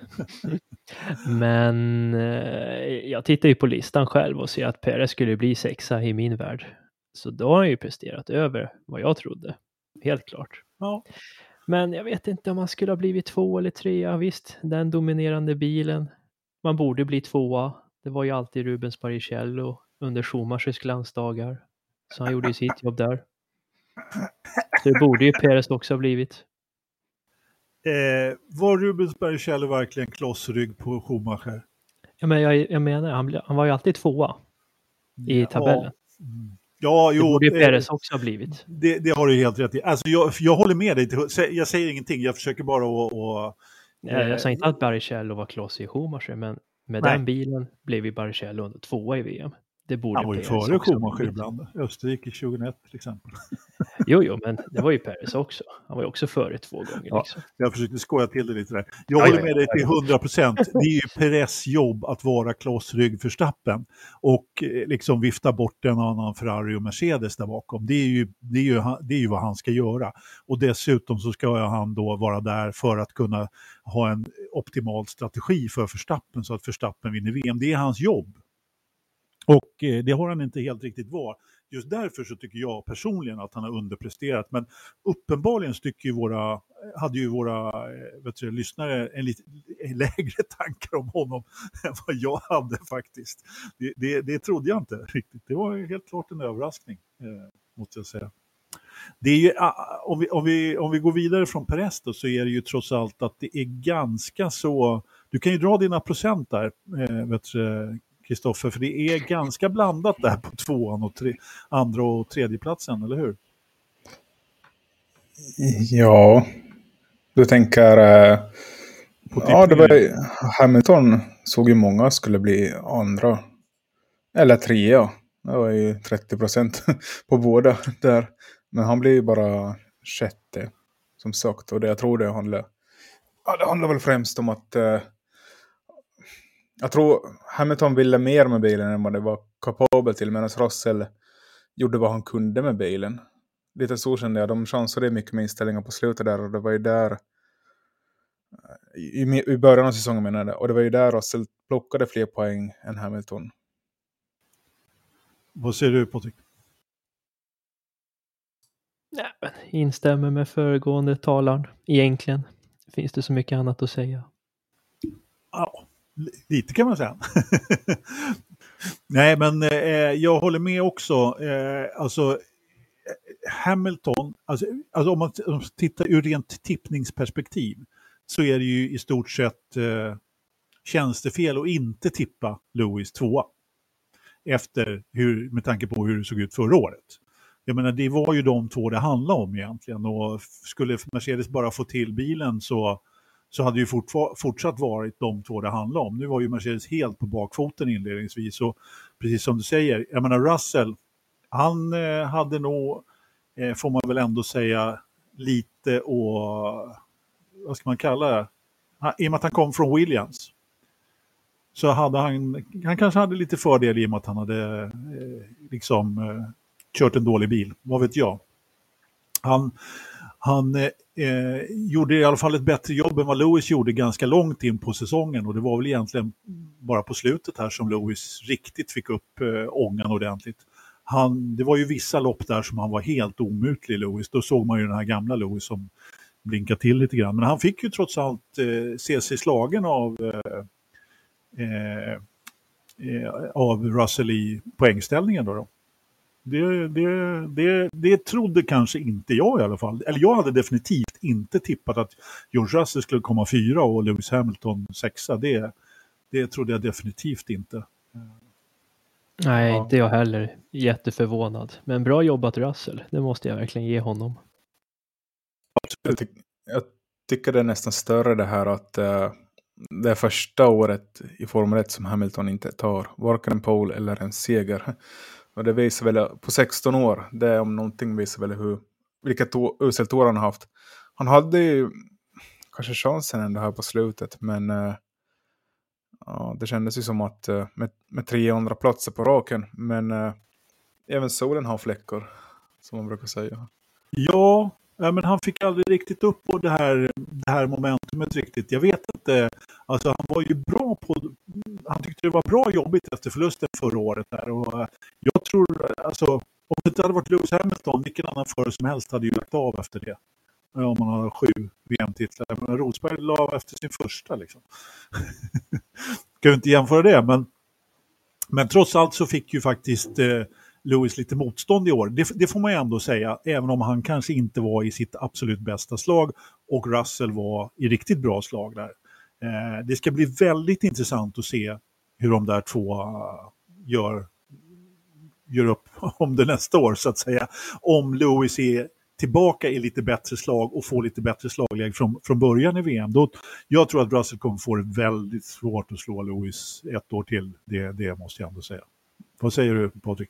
Men eh, jag tittar ju på listan själv och ser att Perez skulle bli sexa i min värld. Så då har han ju presterat över vad jag trodde. Helt klart. Ja. Men jag vet inte om han skulle ha blivit två eller trea. Visst, den dominerande bilen. Man borde bli tvåa. Det var ju alltid Rubens Barrichello under Schumachers glansdagar. Så han gjorde ju sitt jobb där. Så det borde ju Perez också ha blivit. Eh, var Rubens Barrichello verkligen klossrygg på Schumacher? Ja, men jag, jag menar, han, han var ju alltid tvåa i tabellen. Ja, mm. ja jo. Det borde ju Perez också ha blivit. Det, det, har du helt rätt i. Alltså, jag, jag håller med dig. Jag säger ingenting, jag försöker bara att... Och, Nej, jag sa inte att Barrichello var kloss i Schumacher, men med Nej. den bilen blev ju Barrichello tvåa i VM. Det borde Han var ju före Schumacher ibland. Österrike 2001 till exempel. Jo, jo, men det var ju Perez också. Han var ju också före två gånger. Ja. Liksom. Jag försökte skoja till det lite där. Jag Ja, håller ja, med dig till 100 procent. Det är ju Perez jobb att vara klossrygg för stappen och eh, liksom vifta bort en annan Ferrari och Mercedes där bakom. Det är, ju, det, är ju, det är ju vad han ska göra. Och dessutom så ska han då vara där för att kunna ha en optimal strategi för Verstappen så att Verstappen vinner VM. Det är hans jobb. Och eh, det har han inte helt riktigt varit. Just därför så tycker jag personligen att han har underpresterat. Men uppenbarligen tycker ju våra, hade ju våra eh, vet du, lyssnare en lite eh, lägre tankar om honom än vad jag hade faktiskt. Det, det, det trodde jag inte riktigt. Det var helt klart en överraskning, eh, måste jag säga. Det är ju, ah, ah, om, vi, om, vi, om vi går vidare från Peres då, så är det ju trots allt att det är ganska så... Du kan ju dra dina procent där, eh, vet du, Kristoffer, för det är ganska blandat där på tvåan och tre, andra och tredje platsen, eller hur? Ja, du tänker... Eh, På ja, det var Hamilton såg ju många skulle bli andra. Eller trea. Det var ju 30 procent på båda där. Men han blev ju bara sjätte. Som sagt, och det jag tror det handlar... Ja, det handlar väl främst om att... Eh, jag tror Hamilton ville mer med bilen än vad det var kapabel till. Medan Russell gjorde vad han kunde med bilen. Lite så kände jag. De chansade mycket med inställningar på slutet där. Och det var ju där... I, i början av säsongen menar jag. Och det var ju där Russell plockade fler poäng än Hamilton. Vad säger du Patrik? Nej, men instämmer med föregående talaren. Egentligen finns det så mycket annat att säga. Ja, lite kan man säga. Nej, men eh, jag håller med också. Eh, alltså, eh, Hamilton, alltså, alltså om, man, om man tittar ur rent tippningsperspektiv så är det ju i stort sett eh, tjänstefel att inte tippa Lewis tvåa. Efter hur, med tanke på hur det såg ut förra året. Jag menar, det var ju de två det handlade om egentligen och skulle Mercedes bara få till bilen så så hade ju fortsatt varit de två det handlade om. Nu var ju Mercedes helt på bakfoten inledningsvis och precis som du säger, jag menar Russell, han eh, hade nog, eh, får man väl ändå säga, lite och vad ska man kalla det? Han, I och med att han kom från Williams så hade han, han kanske hade lite fördel i och med att han hade eh, liksom eh, kört en dålig bil, vad vet jag. Han, han eh, eh, gjorde i alla fall ett bättre jobb än vad Lewis gjorde ganska långt in på säsongen och det var väl egentligen bara på slutet här som Lewis riktigt fick upp eh, ångan ordentligt. Han, det var ju vissa lopp där som han var helt omutlig Lewis. Då såg man ju den här gamla Lewis som blinkade till lite grann. Men han fick ju trots allt eh, se sig slagen av, eh, eh, eh, av Russell i poängställningen. Då, då. Det, det, det, det trodde kanske inte jag i alla fall. Eller jag hade definitivt inte tippat att George Russell skulle komma fyra och Lewis Hamilton sexa. Det, det trodde jag definitivt inte. Nej, Ja. inte jag heller. Jätteförvånad. Men bra jobbat Russell. Det måste jag verkligen ge honom. Jag, jag tycker det är nästan större det här att eh, det är första året i Formel 1 som Hamilton inte tar varken en pole eller en seger. Och det visar väl på 16 år, det om någonting visar väl hur, vilket uselt år han har haft. Han hade ju kanske chansen ändå här på slutet, men eh, ja, det kändes ju som att eh, med, med 300 platser på raken, men eh, även solen har fläckar, som man brukar säga. Ja, ja, men han fick aldrig riktigt upp på det här, det här momentumet riktigt. Jag vet inte, alltså han var ju bra på, han tyckte det var bra jobbigt efter förlusten förra året där och eh, jag tror, eh, alltså om det inte hade varit Lewis Hamilton, vilken annan förare som helst hade ju lagt av efter det. Eh, om man har sju VM-titlar. Men Rosberg la av efter sin första liksom. Kan ju inte jämföra det, men, men trots allt så fick ju faktiskt eh, Lewis lite motstånd i år. Det, det får man ju ändå säga, även om han kanske inte var i sitt absolut bästa slag och Russell var i riktigt bra slag där. Eh, det ska bli väldigt intressant att se hur de där två eh, gör, gör upp om det nästa år så att säga. Om Lewis är tillbaka i lite bättre slag och får lite bättre slagläge från, från början i VM. Då, jag tror att Russell kommer få det väldigt svårt att slå Lewis ett år till. Det, det måste jag ändå säga. Vad säger du Patrik?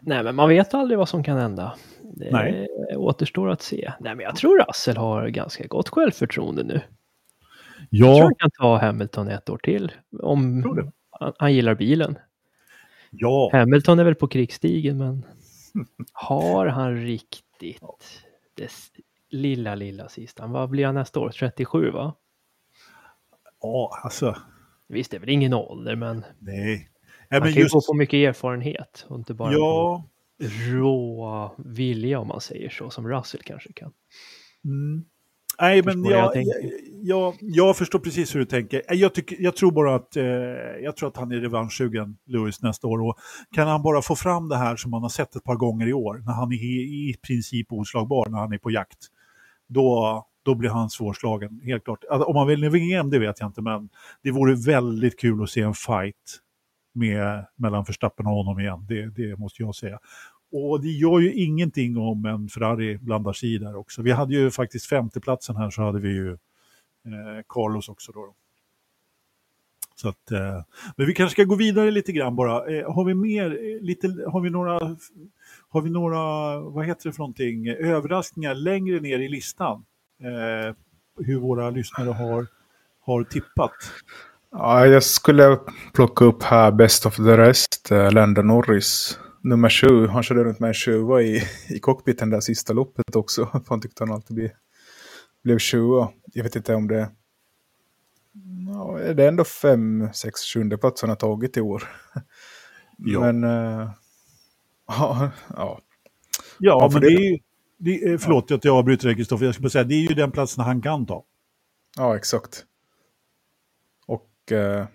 Nej, men man vet aldrig vad som kan hända. Det Nej. återstår att se. Nej, men jag tror Russell har ganska gott självförtroende nu. Ja. Jag tror han kan ta Hamilton ett år till. Om han, han gillar bilen. Ja, Hamilton är väl på krigsstigen, men har han riktigt det lilla, lilla sista? Vad blir han nästa år? 37, va? ja alltså. Visst, det är väl ingen ålder, men Nej. Han kan ju just, gå på mycket erfarenhet och inte bara ja. rå vilja, om man säger så, som Russell kanske kan. Mm. Nej, men jag jag, jag, jag, förstår precis hur du tänker. Eh, Jag, tycker, jag tror bara att, eh, jag tror att han är revanschsugen, Lewis, nästa år. Och kan han bara få fram det här som man har sett ett par gånger i år, när han är i, i princip oslagbar när han är på jakt, då, då blir han svårslagen, helt klart. Alltså, om han vill VM, det vet jag inte, men det vore väldigt kul att se en fight med, mellan Verstappen och honom igen, det, det måste jag säga. Och det gör ju ingenting om en Ferrari blandar sig i där också. Vi hade ju faktiskt femteplatsen här så hade vi ju eh, Carlos också då. Så att, eh, men vi kanske ska gå vidare lite grann bara. Eh, har vi mer, eh, lite, har vi några, har vi några, vad heter det för någonting, överraskningar längre ner i listan? Eh, hur våra lyssnare har, har tippat. Ja, jag skulle plocka upp här Best of the Rest, eh, Lando Norris. Nummer sju, han körde runt med en tjuva i, i cockpiten där sista loppet också. För han tyckte han alltid blev, blev tjua. Jag vet inte om det... Det är ändå fem, sex, sjunde plats han har tagit i år. Ja. Men... eh, ja, ja. Ja, men det- det är ju, det, är- förlåt att jag avbryter dig Kristoffer, jag ska bara säga, det är ju den platsen han kan ta. ja, exakt. Och eh,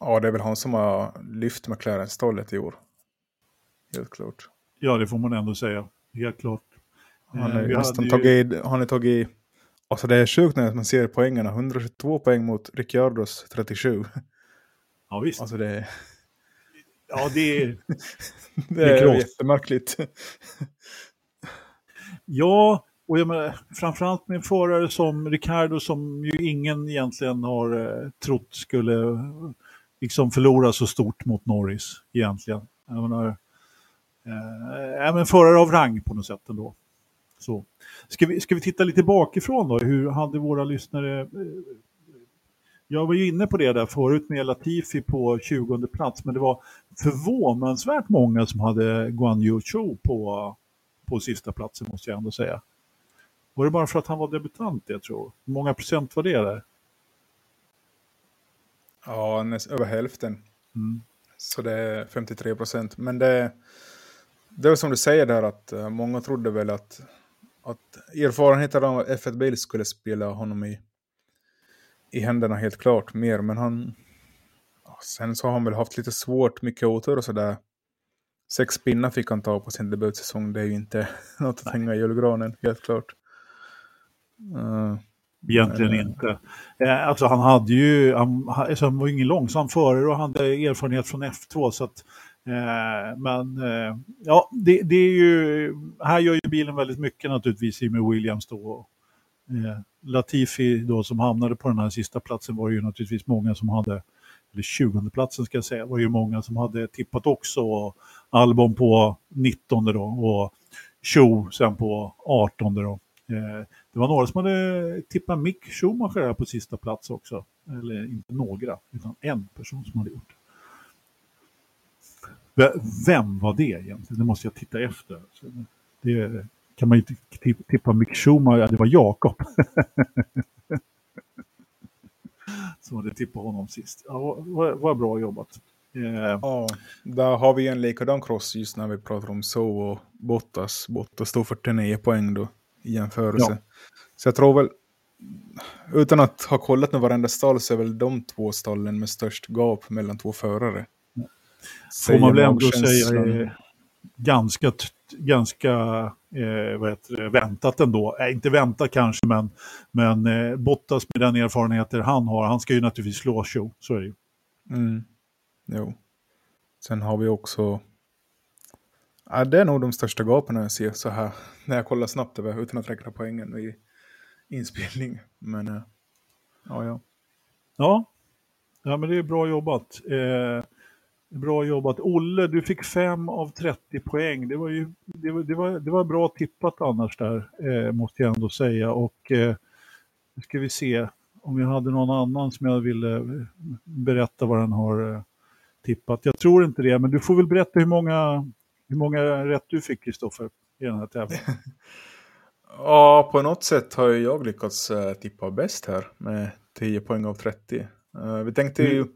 ja, det är väl han som har lyft McLaren-stallet i år. Helt klart. Ja, det får man ändå säga, helt klart. Han Eh, har vi nästan hade ju- tagit, han tagit, alltså det är sjukt när man ser poängerna, 122 poäng mot Ricciardos 37. Ja, visst. Alltså det, är- Ja, det är... det är är jättemärkligt. Ja, och jag menar, framförallt med en förare som Ricardo som ju ingen egentligen har eh, trott skulle eh, liksom förlora så stort mot Norris egentligen. Jag menar, eh, ja, men förare av rang på något sätt ändå. Så. Ska, vi, ska vi titta lite bakifrån då? Hur hade våra lyssnare... Eh, jag var ju inne på det där förut med Latifi på 20 plats, men det var förvånansvärt många som hade Guan Yu Zhou på, på sista platsen måste jag ändå säga. Var det bara för att han var debutant jag tror? Hur många procent var det där? Ja, näst, över hälften. Mm. Så det är 53 procent. Men det, det är som du säger där att eh, många trodde väl att, att erfarenheten av F1-bil skulle spela honom i, i händerna helt klart mer. Men han... Sen så har han väl haft lite svårt, mycket otur och sådär. Sex pinnar fick han ta på sin debutsäsong. Det är ju inte något att hänga i julgranen, helt klart. Eh, Egentligen Men, eh, inte. Eh, alltså han hade ju, han, han- alltså han var ju ingen långsam förare och han hade erfarenhet från F2 så att Eh, men eh, ja, det, det är ju, här gör ju bilen väldigt mycket naturligtvis i med Williams då. Eh, Latifi då som hamnade på den här sista platsen var ju naturligtvis många som hade, eller 20 platsen ska jag säga, var ju många som hade tippat också. Och Albon på 19 då och Cho sen på 18 då. Eh, det var några som hade tippat Mick Schumacher här på sista plats också. Eller inte några, utan en person som hade gjort det. Vem var det egentligen? Det måste jag titta efter. Det kan man ju tippa Mick Schumacher, ja, det var Jakob. som hade tippat honom sist. Ja, vad, vad bra jobbat. Eh, Ja, där har vi en likadan cross just när vi pratar om så och Bottas. Bottas står 49 poäng då i jämförelse. Ja. Så jag tror väl, utan att ha kollat med varenda stall så är väl de två stallen med störst gap mellan två förare. Får man väl ändå säga eh, ganska, ganska eh, vad heter det, väntat ändå. Eh, inte väntat kanske, men, men eh, Bottas med den erfarenheter han har, han ska ju naturligtvis slå show, så är det ju. Mm. Jo. Sen har vi också... Ja, det är nog de största gapen jag ser så här. När jag kollar snabbt över utan att räkna poängen i inspelning. Men eh, ja, ja. Ja. ja, men det är bra jobbat. Eh, Bra jobbat. Olle, du fick 5 av 30 poäng. Det var ju det var, det var, det var bra tippat annars där, eh, måste jag ändå säga. Och eh, nu ska vi se om jag hade någon annan som jag ville berätta vad den har eh, tippat. Jag tror inte det, men du får väl berätta hur många, hur många rätt du fick, Kristoffer, i den här tävlingen. ja, på något sätt har jag lyckats uh, tippa bäst här med 10 poäng av 30. Uh, vi tänkte ju... Mm.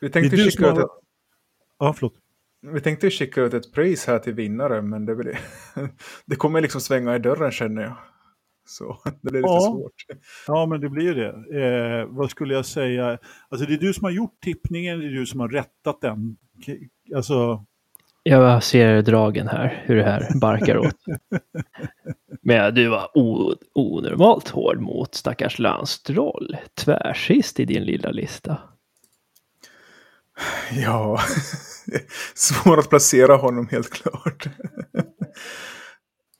Vi tänkte skicka ut ett... Ja, förlåt. Vi tänkte skicka ut ett pris här till vinnare, men det, blir... det kommer liksom svänga i dörren känner jag. Så det blir lite ja. svårt. Ja, men det blir det. Eh, vad skulle jag säga? Alltså det är du som har gjort tippningen, det är du som har rättat den. Alltså... Jag ser dragen här, hur det här barkar åt. Men du var onormalt hård mot stackars Landstroll. Tvärsist i din lilla lista. Ja, svår att placera honom helt klart.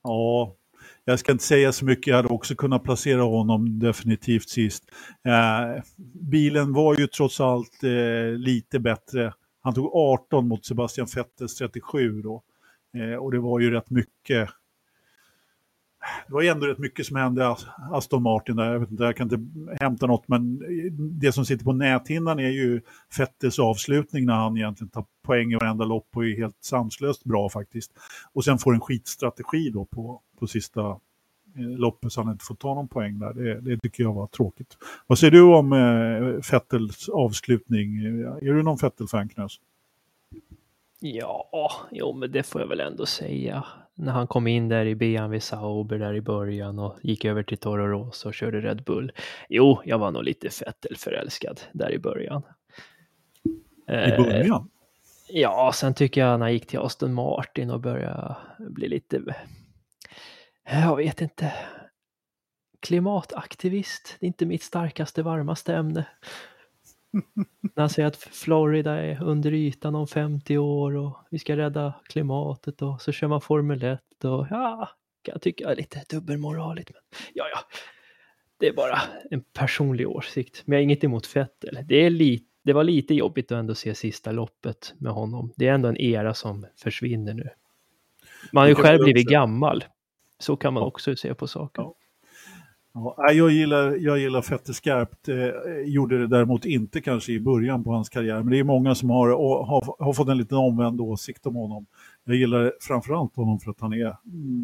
ja, jag ska inte säga så mycket, jag hade också kunnat placera honom definitivt sist. Eh, bilen var ju trots allt eh, lite bättre. Han tog 18 mot Sebastian Vettels 37 då. Eh, och det var ju rätt mycket det var ju ändå rätt mycket som hände Aston Martin där. Jag, vet inte, jag kan inte hämta något, men det som sitter på näthinnan är ju Fettels avslutning när han egentligen tar poäng i varenda lopp och är helt sanslöst bra faktiskt. Och sen får en skitstrategi då på, på sista eh, loppet så han inte får ta någon poäng där. Det, det tycker jag var tråkigt. Vad säger du om eh, Fettels avslutning? Är du någon Fettel-fan Knös? Ja, jo men det får jag väl ändå säga när han kom in där i BMW Sauber där i början och gick över till Toro Rosso och körde Red Bull. Jo, jag var nog lite Vettel-förälskad där i början. I början? Eh, ja, sen tycker jag när han gick till Aston Martin och började bli lite, jag vet inte, klimataktivist. Det är inte mitt starkaste, varmaste ämne. När han säger att Florida är under ytan om 50 år och vi ska rädda klimatet och så kör man Formel 1 och ja, kan jag tycka är lite dubbelmoraligt. Men ja, ja, det är bara en personlig åsikt. Men jag har inget emot Vettel. Det, är lite, det var lite jobbigt att ändå se sista loppet med honom. Det är ändå en era som försvinner nu. Man har ju själv blivit gammal. Så kan man också se på saken. Ja. Ja, jag gillar, jag gillar Fette skarpt. Eh, gjorde det däremot inte kanske i början på hans karriär. Men det är många som har, har, har fått en liten omvänd åsikt om honom. Jag gillar framförallt honom för att han är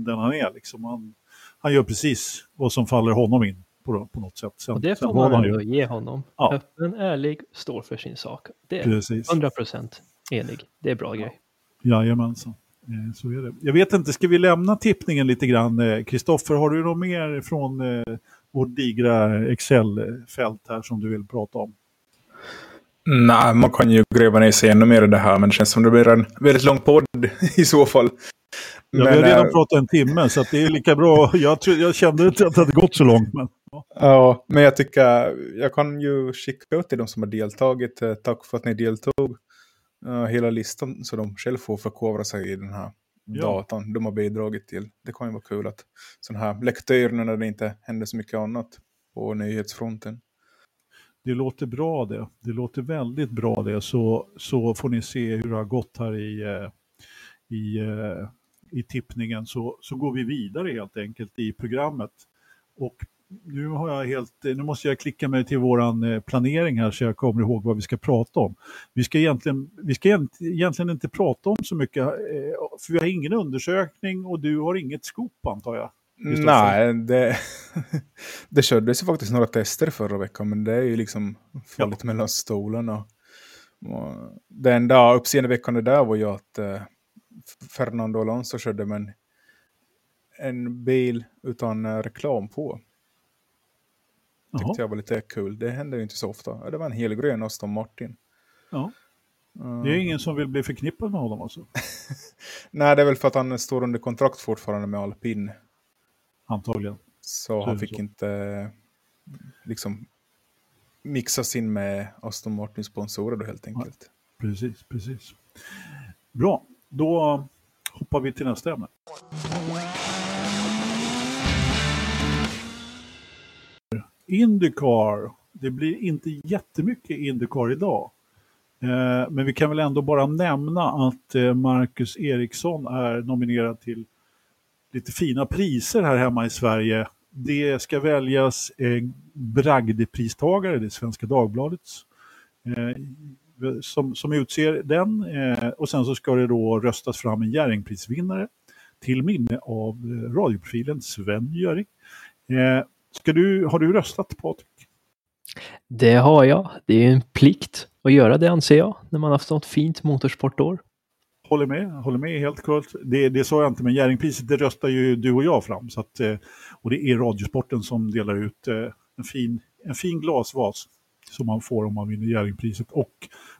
den han är. Liksom. Han, han gör precis vad som faller honom in på, på något sätt. Sen, och det får man ändå ge honom. Ja. Öppen, ärlig, står för sin sak. Det är precis. 100% enig. Det är bra ja. grej. Jajamensan. Eh, så är det. Jag vet inte, ska vi lämna tippningen lite grann? Kristoffer, har du något mer från eh, vårt digra Excel-fält här som du vill prata om? Nej, man kan ju gräva ner sig ännu mer i det här, men det känns som det blir en väldigt lång podd i så fall. Ja, men, vi har redan äh... pratat en timme, så det är lika bra. Jag, tror, jag kände inte att det hade gått så långt. Men, ja. ja, men jag tycker, jag kan ju skicka ut till de som har deltagit. Tack för att ni deltog uh, hela listan så de själv får förkovra sig i den här ja. datan de har bidragit till. Det kan ju vara kul att sådana här lektörer när det inte händer så mycket annat på nyhetsfronten. Det låter bra det. Det låter väldigt bra det. Så, så får ni se hur det har gått här i, eh, i, eh, i tippningen. Så, så går vi vidare helt enkelt i programmet. Och nu, har jag helt, nu måste jag klicka mig till våran eh, planering här så jag kommer ihåg vad vi ska prata om. Vi ska egentligen, vi ska egentligen inte prata om så mycket, eh, för vi har ingen undersökning och du har inget skop antar jag. Nej, det, det kördes ju faktiskt några tester förra veckan, men det är ju liksom fallit ja. mellan stolarna. Det enda uppseendeväckande där var ju att eh, Fernando Alonso körde med en, en bil utan reklam på tyckte Aha. jag var lite kul. Det händer ju inte så ofta. Det var en helgrön Aston Martin. Ja. Det är ingen som vill bli förknippad med honom alltså? Nej, det är väl för att han står under kontrakt fortfarande med alpin. Antagligen. Så, så han fick så. inte liksom mixas in med Aston Martins sponsorer då helt enkelt. Ja, precis, precis. Bra, då hoppar vi till nästa ämne. Indycar. Det blir inte jättemycket Indycar idag. Eh, men vi kan väl ändå bara nämna att eh, Marcus Eriksson är nominerad till lite fina priser här hemma i Sverige. Det ska väljas eh, bragdepristagare, det är Svenska Dagbladets, eh, som, som utser den. Eh, och sen så ska det då röstas fram en Jerringprisvinnare till minne av eh, radioprofilen Sven Göring. Eh, Ska du, har du röstat Patrik? Det har jag. Det är en plikt att göra det anser jag, när man haft något fint motorsportår. Håller med, håller med helt klart. Det, det sa jag inte, men Jerringpriset det röstar ju du och jag fram. Så att, eh, och det är Radiosporten som delar ut eh, en fin, en fin glasvas som man får om man vinner Jerringpriset. Och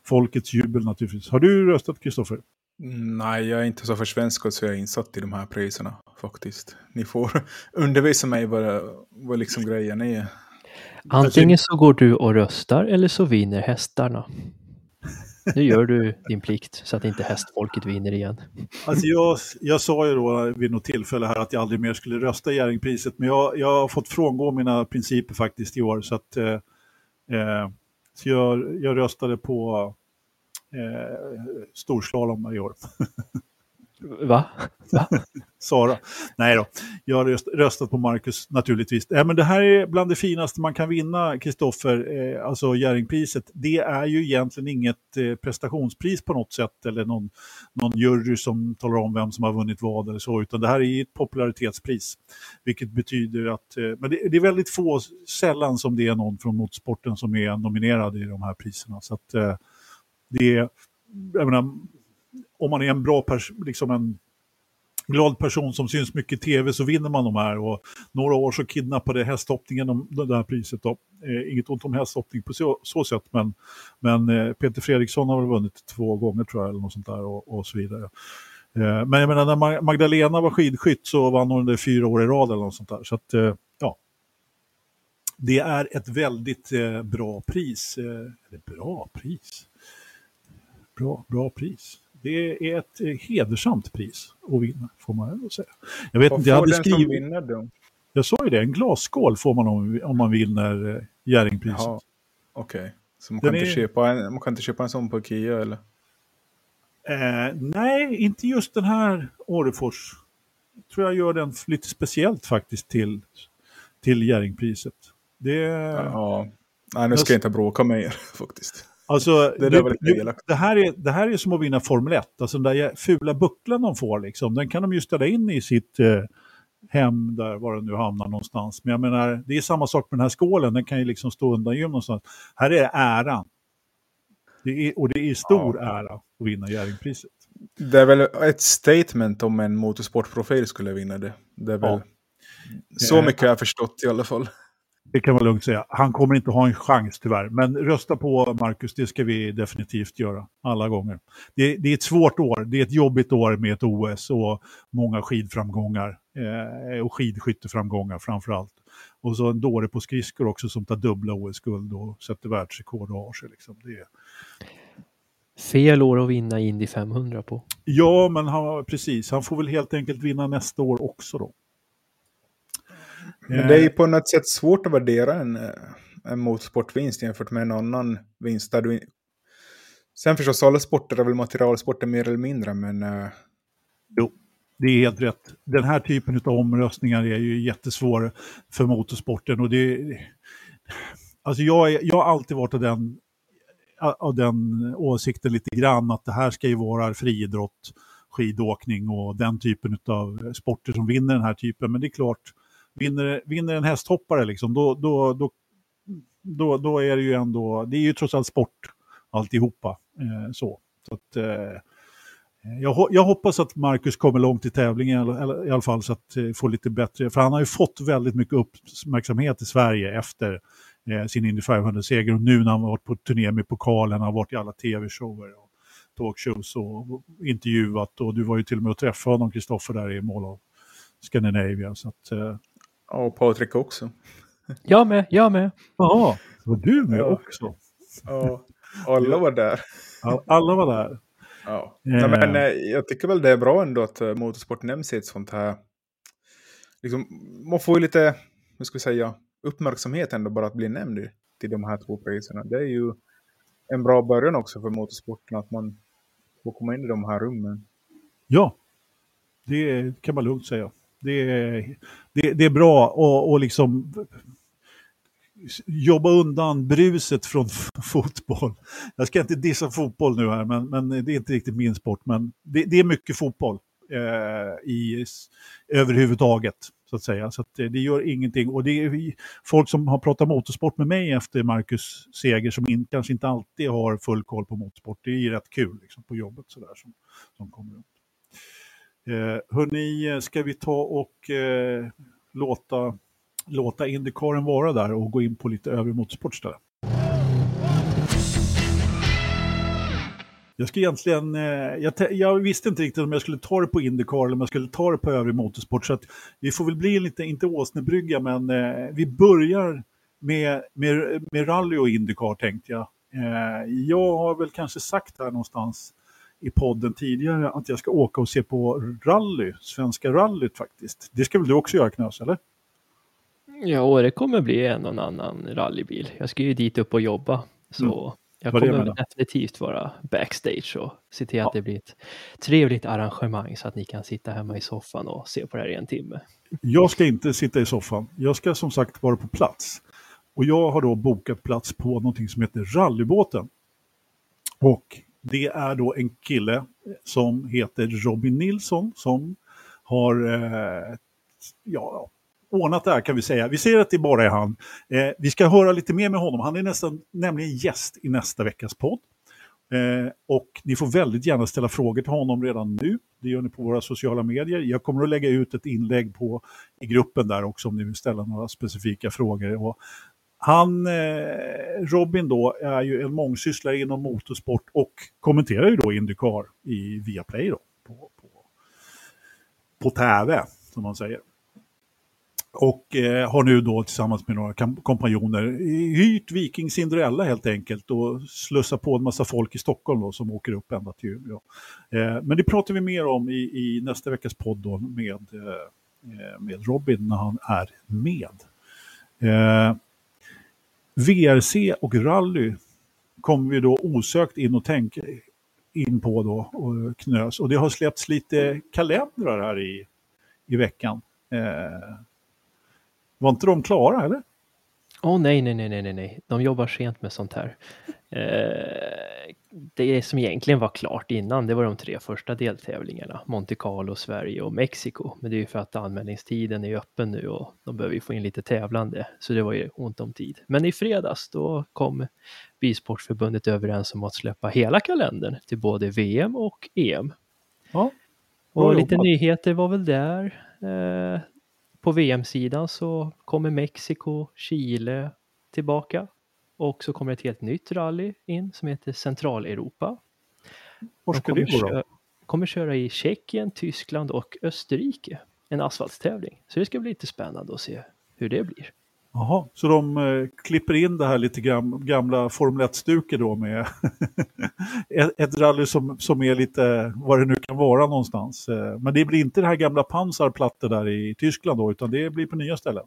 Folkets jubel naturligtvis. Har du röstat Kristoffer? Nej, jag är inte så försvenskad så jag är insatt i de här priserna faktiskt. Ni får undervisa mig vad, vad liksom grejen är. Antingen så går du och röstar eller så vinner hästarna. Nu gör du din plikt så att inte hästfolket vinner igen. Alltså jag, jag sa ju då vid något tillfälle här att jag aldrig mer skulle rösta i Jerringpriset, men jag, jag har fått frångå mina principer faktiskt i år. Så, att, eh, eh så jag, jag röstade på eh, storslalom i år. Va? Va? Sara. Nej då, jag har röstat på Marcus naturligtvis. Äh, men det här är bland det finaste man kan vinna, Kristoffer, eh, alltså Jerringpriset. Det är ju egentligen inget eh, prestationspris på något sätt eller någon, någon jury som talar om vem som har vunnit vad eller så, utan det här är ett popularitetspris. Vilket betyder att, eh, men det, det, är väldigt få, sällan som det är någon från motorsporten som är nominerad i de här priserna. Så att eh, det är, jag menar, om man är en bra person, liksom en glad person som syns mycket i tv så vinner man de här. Och några år så kidnappade hästhoppningen de, det här priset. Då. Eh, inget ont om hästhoppning på så, så sätt, men, men eh, Peter Fredriksson har väl vunnit två gånger tror jag, eller något sånt där och, och så vidare. Eh, men jag menar, när Magdalena var skidskytt så vann hon det fyra år i rad eller något sånt där. Så att, eh, ja. Det är ett väldigt eh, bra pris. Eh, eller bra pris? Bra, bra pris. Det är ett eh, hedersamt pris att vinna, får man väl säga. Jag vet Vad inte, jag hade skrivit... vinner då? Jag sa ju det, en glasskål får man om, om man vinner eh, Jerringpriset. Okej, okay. så man kan, inte köpa en, man kan inte köpa en sån på Ikea eller? Eh, nej, inte just den här Orrefors. Tror jag gör den lite speciellt faktiskt till, till Jerringpriset. Det... Ja, nej nu ska jag inte bråka med er faktiskt. Alltså, det, det, det, det, här är, det här är som att vinna Formel 1. Alltså den där fula bucklan de får, liksom, den kan de ju ställa in i sitt eh, hem, där var den nu hamnar någonstans. Men jag menar, det är samma sak med den här skålen, den kan ju liksom stå undan någonstans. Här är äran. Det är, och det är stor ja. ära att vinna Jerringpriset. Det är väl ett statement om en motorsportprofil skulle vinna det. Det är väl ja. så mycket jag har förstått i alla fall. Det kan man lugnt säga. Han kommer inte ha en chans tyvärr. Men rösta på Marcus, det ska vi definitivt göra. Alla gånger. Det, det är ett svårt år. Det är ett jobbigt år med ett OS och många skidframgångar. Eh, och skidskytteframgångar framför allt. Och så en dåre på skridskor också som tar dubbla OS-guld och sätter världsrekord och har sig. Liksom. Det är... Fel år att vinna Indy 500 på. Ja, men han, precis. Han får väl helt enkelt vinna nästa år också då. Men det är ju på något sätt svårt att värdera en, eh, en motorsportvinst jämfört med en annan vinst. Där du... Sen förstås, alla sporter är väl materialsporter mer eller mindre, men... Eh, jo, det är helt rätt. Den här typen av omröstningar är ju jättesvår för motorsporten. Och det, alltså jag, är, jag har alltid varit av den, av den åsikten lite grann att det här ska ju vara friidrott, skidåkning och den typen av sporter som vinner den här typen. Men det är klart, vinner, vinner en hästhoppare, liksom, då, då, då, då, då är det ju ändå, det är ju trots allt sport alltihopa. Eh, så. så att, eh, jag, jag, hoppas att Marcus kommer långt i tävlingen i alla, fall så att eh, få lite bättre, för han har ju fått väldigt mycket uppmärksamhet i Sverige efter eh, sin Indy 500-seger och nu när han har varit på turné med pokalen, har varit i alla tv-shower och talkshows och intervjuat och du var ju till och med och träffade honom, Kristoffer, där i Mall of Scandinavia. Så att, eh, och Patrik också. Jag med, jag med. Ja, var du med ja. också? Ja, alla var där. Ja, alla var där. Ja. ja. men, eh, jag tycker väl det är bra ändå att eh, motorsport nämns i ett sånt här... Liksom, man får ju lite, hur ska vi säga, uppmärksamhet ändå bara att bli nämnd till de här två priserna. Det är ju en bra början också för motorsporten att man får komma in i de här rummen. Ja, det kan man lugnt säga. Det är, det, det är bra att och liksom jobba undan bruset från fotboll. Jag ska inte dissa fotboll nu här, men, men det är inte riktigt min sport. Men det, det är mycket fotboll eh, i, överhuvudtaget, så att säga. Så att det, det, gör ingenting. Och det är folk som har pratat motorsport med mig efter Marcus seger, som in, kanske inte alltid har full koll på motorsport. Det är ju rätt kul liksom, på jobbet sådär som, som kommer upp. Eh, hörni, eh, ska vi ta och eh, låta låta Indycaren vara där och gå in på lite övrig motorsport istället. Jag ska egentligen, eh, jag, jag, visste inte riktigt om jag skulle ta det på Indycar eller om jag skulle ta det på övrig motorsport. Så att vi får väl bli lite, inte åsnebrygga, men eh, vi börjar med, med, med rally och Indycar tänkte jag. Eh, jag har väl kanske sagt här någonstans i podden tidigare att jag ska åka och se på rally, svenska rallyt faktiskt. Det ska väl du också göra Knös, eller? Ja, det kommer bli en och annan rallybil. Jag ska ju dit upp och jobba. Så mm. jag kommer definitivt vara backstage och se till att det blir ett trevligt arrangemang så att ni kan sitta hemma i soffan och se på det här i en timme. Jag ska inte sitta i soffan. Jag ska som sagt vara på plats. Och jag har då bokat plats på någonting som heter Rallybåten. Och det är då en kille som heter Robin Nilsson som har eh, ja, ordnat det här kan vi säga. Vi ser att det bara är han. Eh, vi ska höra lite mer med honom. Han är nästan, nämligen gäst i nästa veckas podd. Eh, och ni får väldigt gärna ställa frågor till honom redan nu. Det gör ni på våra sociala medier. Jag kommer att lägga ut ett inlägg på, i gruppen där också om ni vill ställa några specifika frågor. Och han, eh, Robin då, är ju en mångsysslare inom motorsport och kommenterar ju då Indycar i Viaplay då, på, på, på TV, som man säger. Och eh, har nu då tillsammans med några kompanjoner hyrt Viking Cinderella helt enkelt och slussat på en massa folk i Stockholm då, som åker upp ända till Umeå. Eh, men det pratar vi mer om i, i nästa veckas podd då med, eh, eh med Robin när han är med. Eh, VRC och rally kommer vi då osökt in och tänka in på då och knös. Och det har släppts lite kalendrar här i, i veckan. Eh, var inte de klara eller? Åh oh, nej, nej, nej, nej, nej, de jobbar sent med sånt här. Eh, det som egentligen var klart innan, det var de tre första deltävlingarna, Monte Carlo, Sverige och Mexiko. Men det är ju för att anmälningstiden är öppen nu och de behöver ju få in lite tävlande, så det var ju ont om tid. Men i fredags, då kom Bilsportförbundet överens om att släppa hela kalendern till både VM och EM. Ja, och lite nyheter var väl där. Eh, på VM-sidan så kommer Mexiko, Chile tillbaka och så kommer ett helt nytt rally in som heter Centraleuropa. Var ska det gå då? kommer köra i Tjeckien, Tyskland och Österrike. En asfaltstävling. Så det ska bli lite spännande att se hur det blir. Jaha, så de eh, klipper in det här lite gam, gamla Formel 1-stuket då med ett, ett rally som, som är lite vad det nu kan vara någonstans. Eh, men det blir inte det här gamla pansarplattor där i Tyskland då, utan det blir på nya ställen.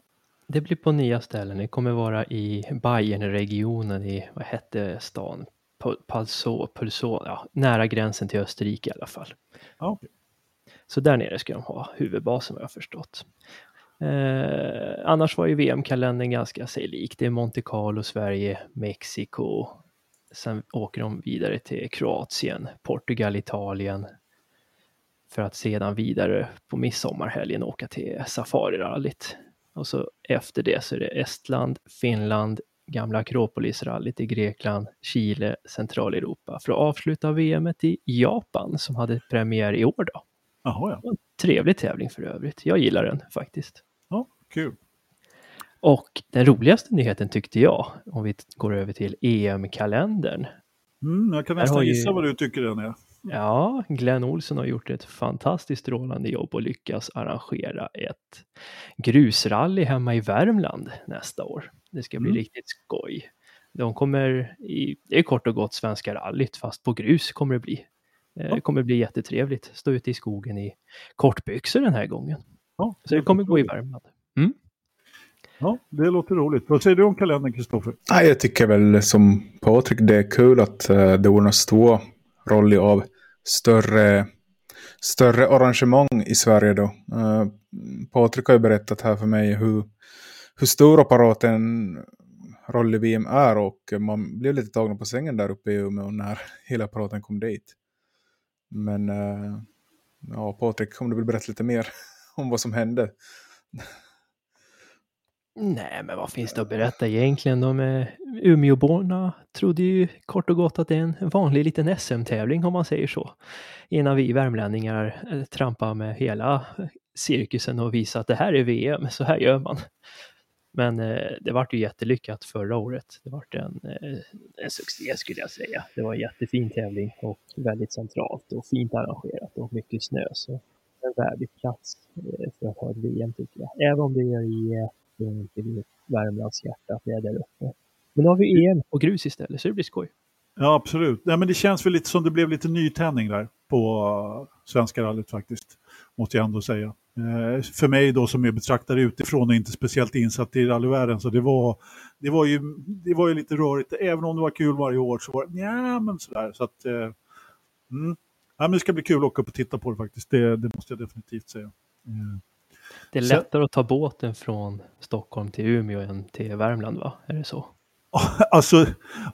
Det blir på nya ställen. Det kommer vara i Bayernregionen i, vad hette stan? Palso, Pulso, ja, nära gränsen till Österrike i alla fall. okay. Så där nere ska de ha huvudbasen vad jag förstått. Eh, annars var ju VM-kalendern ganska sig lik. Det är Monte Carlo, Sverige, Mexiko. Sen åker de vidare till Kroatien, Portugal, Italien. För att sedan vidare på midsommarhelgen åka till Safarirallyt. Och så efter det så är det Estland, Finland, gamla Akropolisrallyt i Grekland, Chile, Centraleuropa för att avsluta VMet i Japan som hade premiär i år då. Jaha, ja. trevlig tävling för övrigt. Jag gillar den faktiskt. Kul. Och den roligaste nyheten tyckte jag, om vi går över till EM-kalendern. Mm, jag kan nästan gissa ju... vad du tycker den är. Ja, Glenn Olsson har gjort ett fantastiskt strålande jobb och lyckas arrangera ett grusrally hemma i Värmland nästa år. Det ska bli mm. riktigt skoj. De kommer i, det är kort och gott Svenska rallyt, fast på grus kommer det bli. Eh, det kommer bli jättetrevligt. Stå ute i skogen i kortbyxor den här gången. Ja, Så det kommer gå i Värmland. Mm. Ja, det låter roligt. Vad säger du om kalendern, Kristoffer? Jag tycker väl som Patrik, det är kul att uh, det ordnas två Rolli av större, större arrangemang i Sverige. Då. Uh, Patrik har ju berättat här för mig hur, hur stor apparaten Rolli-VM är och man blev lite tagen på sängen där uppe i Umeå när hela apparaten kom dit. Men uh, ja, Patrik, om du vill berätta lite mer om vad som hände? Nej, men vad finns det att berätta egentligen? De Umeåborna trodde ju kort och gott att det är en vanlig liten SM-tävling om man säger så. Innan vi värmlänningar eh, trampar med hela eh, cirkusen och visar att det här är VM, så här gör man. Men eh, det vart ju jättelyckat förra året. Det vart en, eh, en succé skulle jag säga. Det var en jättefin tävling och väldigt centralt och fint arrangerat och mycket snö. Så en värdig plats eh, för att ha ett VM tycker jag. Även om det är i, eh, eh, det är inte i Värmlands hjärta att det är där uppe. Men nu har vi EM och grus istället så det blir skoj. Ja, absolut. Nej, men det känns väl lite som det blev lite nytändning där på Svenska rallyt faktiskt. Måste jag ändå säga. Eh, för mig då som är betraktare utifrån och inte speciellt insatt i rallyvärlden så det var, det var, ju, det var ju lite rörigt. Även om det var kul varje år så var det, ja men sådär. Så att, eh, mm. ja, men det ska bli kul att åka upp och titta på det faktiskt. Det, det måste jag definitivt säga. Eh. Det är lättare så, att ta båten från Stockholm till Umeå än till Värmland va? Är det så? Alltså,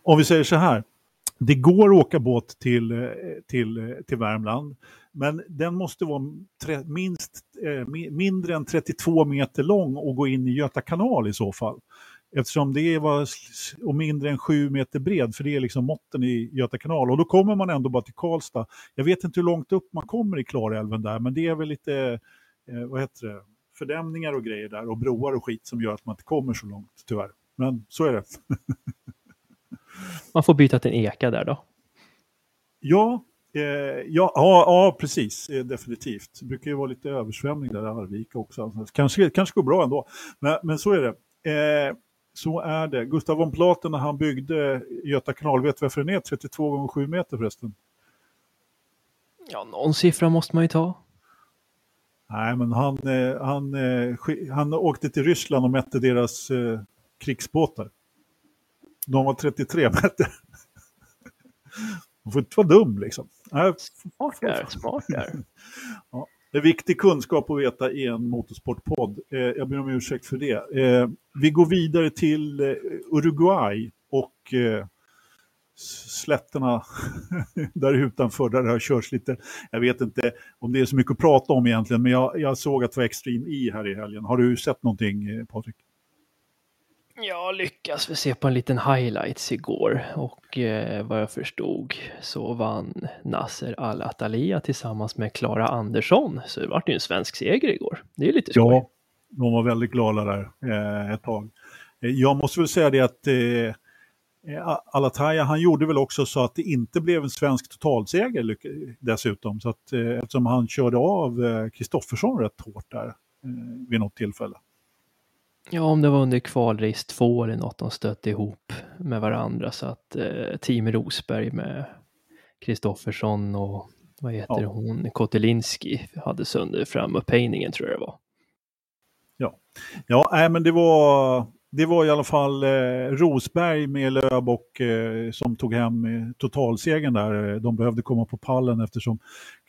om vi säger så här. Det går att åka båt till, eh, till, eh, till Värmland. Men den måste vara tre, minst, eh, mindre än 32 meter lång och gå in i Göta kanal i så fall. Eftersom det var och mindre än 7 meter bred, för det är liksom måtten i Göta kanal. Och då kommer man ändå bara till Karlstad. Jag vet inte hur långt upp man kommer i Klarälven där, men det är väl lite, eh, vad heter det, fördämningar och grejer där och broar och skit som gör att man inte kommer så långt, tyvärr. Men så är det. man får byta till en eka där då? Ja, Eh, ja, ja, ja, precis. Eh, definitivt. Det brukar ju vara lite översvämning där i Arvika också. Kanske, kanske går bra ändå. Men, men så är det. Eh, så är det. Gustav von Platen när han byggde Göta kanal, vet du varför den är 32 gånger 7 meter förresten? Ja, någon siffra måste man ju ta. Nej, men han, eh, han, eh, han åkte till Ryssland och mätte deras eh, krigsbåtar. De var 33 meter. Man får inte vara dum liksom. Smart där, smart där. ja, det är viktig kunskap att veta i en motorsportpodd. Jag ber om ursäkt för det. Vi går vidare till Uruguay och slätterna där utanför där det har körts lite. Jag vet inte om det är så mycket att prata om egentligen, men jag, jag såg att det var Extreme E här i helgen. Har du sett någonting, eh, Patrik? Jag lyckas väl se på en liten highlights igår och eh, vad jag förstod så vann Nasser Al-Attaliya tillsammans med Klara Andersson. Så det vart ju en svensk seger igår. Det är lite skoj. Ja, de var väldigt glada där eh, ett tag. Eh, jag måste väl säga det att eh Alataya, han gjorde väl också så att det inte blev en svensk totalseger dessutom. Så att, eh, eftersom han körde av Kristoffersson rätt hårt där eh, vid något tillfälle. Ja, om det var under kvalrace två eller något de stötte ihop med varandra så att eh, Team Rosberg med Kristoffersson och vad heter ja. hon, Kotelinski hade sönder framupphängningen tror jag det var. Ja, ja nej, men det var, det var i alla fall eh, Rosberg med Löb och eh, som tog hem eh, totalsegern där. De behövde komma på pallen eftersom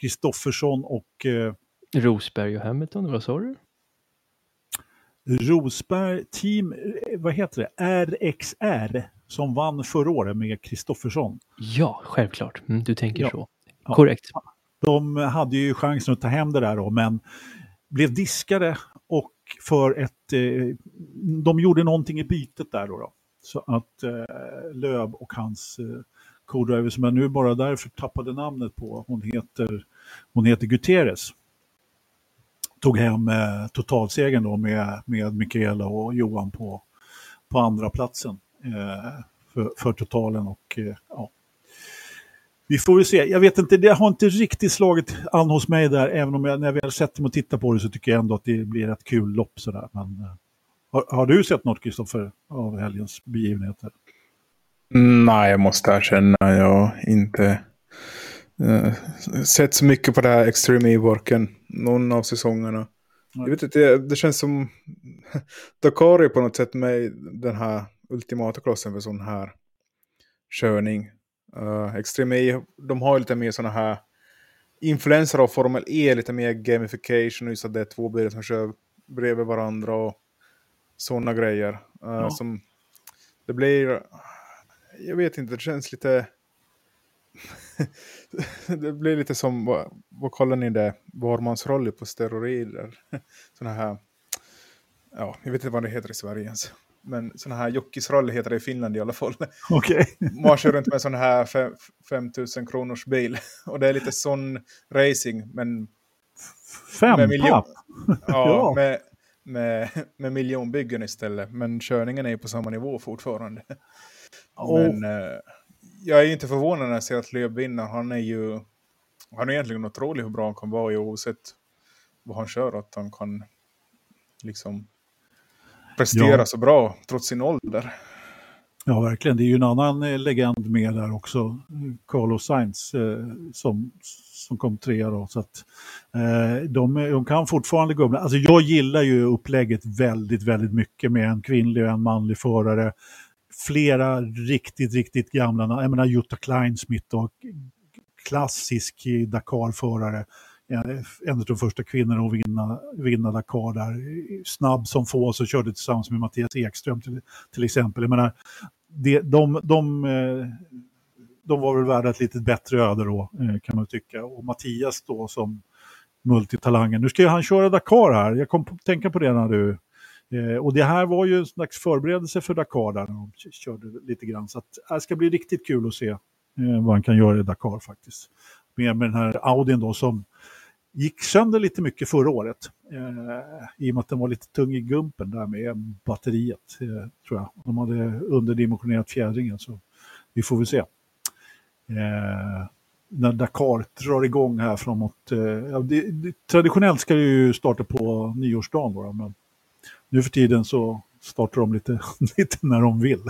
Kristoffersson och... Eh, Rosberg och Hamilton, vad sa du? Rosberg, team, vad heter det, RXR som vann förra året med Kristoffersson. Ja, självklart. Mm, du tänker ja. så. Korrekt. Ja. De hade ju chansen att ta hem det där då, men blev diskade och för ett... Eh, de gjorde någonting i bytet där då. då. Så att eh, Löb och hans eh, co-driver, som jag nu bara därför tappade namnet på, hon heter, hon heter Guterres tog hem eh, totalsegern då med, med Mikaela och Johan på, på andra platsen eh, för, för, totalen. Och, eh, ja. Vi får väl se. Jag vet inte, det har inte riktigt slagit an hos mig där, även om jag när vi har sett mig och tittat på det så tycker jag ändå att det blir ett kul lopp sådär. Men, eh, har, har, du sett något Kristoffer av helgens begivenheter? Nej, jag måste erkänna, jag inte uh, sett så mycket på det här Extreme E-worken någon av säsongerna. Jag vet inte, det känns som Dakar är på något sätt med den här ultimata klossen för sån här körning. Uh, Extreme E, de har lite mer såna här influenser av Formel E, lite mer gamification, just att det är två bilar som kör bredvid varandra och sådana grejer. Uh, ja. som, det blir, jag vet inte, det känns lite... det blir lite som, vad, vad kallar ni det, varmansroller på steroider. Sådana här, ja, jag vet inte vad det heter i Sverige ens. Men sådana här jockisroller heter det i Finland i alla fall. Okay. Man kör runt med sån här 5000 kronors bil. Och det är lite sån racing, men... Fem med miljon, ja, ja. Med, med, med miljonbyggen istället. Men körningen är ju på samma nivå fortfarande. Oh. Men eh, jag är inte förvånad när jag ser att Lööf vinner. Han är ju... Han är egentligen otroligt hur bra han kan vara oavsett vad han kör. Att han kan liksom prestera ja. så bra trots sin ålder. Ja, verkligen. Det är ju en annan eh, legend med där också, Carlos Sainz, eh, som, som kom trea då. Så att, eh, de, de, kan fortfarande gå. Alltså jag gillar ju upplägget väldigt, väldigt mycket med en kvinnlig och en manlig förare. Flera riktigt, riktigt gamla, jag menar Jutta Kleinsmith och klassisk Dakar-förare en av de första kvinnorna att vinna, vinna Dakar där. Snabb som få, så körde tillsammans med Mattias Ekström till, till exempel. Jag menar, det, de, de, eh, de var väl värda ett lite bättre öde då, eh, kan man tycka. Och Mattias då som multitalangen. Nu ska ju han köra Dakar här, jag kom att tänka på det när du... Eh, och det här var ju en slags förberedelse för Dakar där de körde lite grann. Så att, eh, det ska bli riktigt kul att se vad han kan göra i Dakar faktiskt. Med, med den här Audin då som gick sönder lite mycket förra året. Eh, I och med att den var lite tung i gumpen där med batteriet, eh, tror jag. De hade underdimensionerat fjädringen, så vi får väl se. Eh, när Dakar drar igång här framåt. Eh, det, det, traditionellt ska det ju starta på nyårsdagen, då, men nu för tiden så startar de lite, lite när de vill.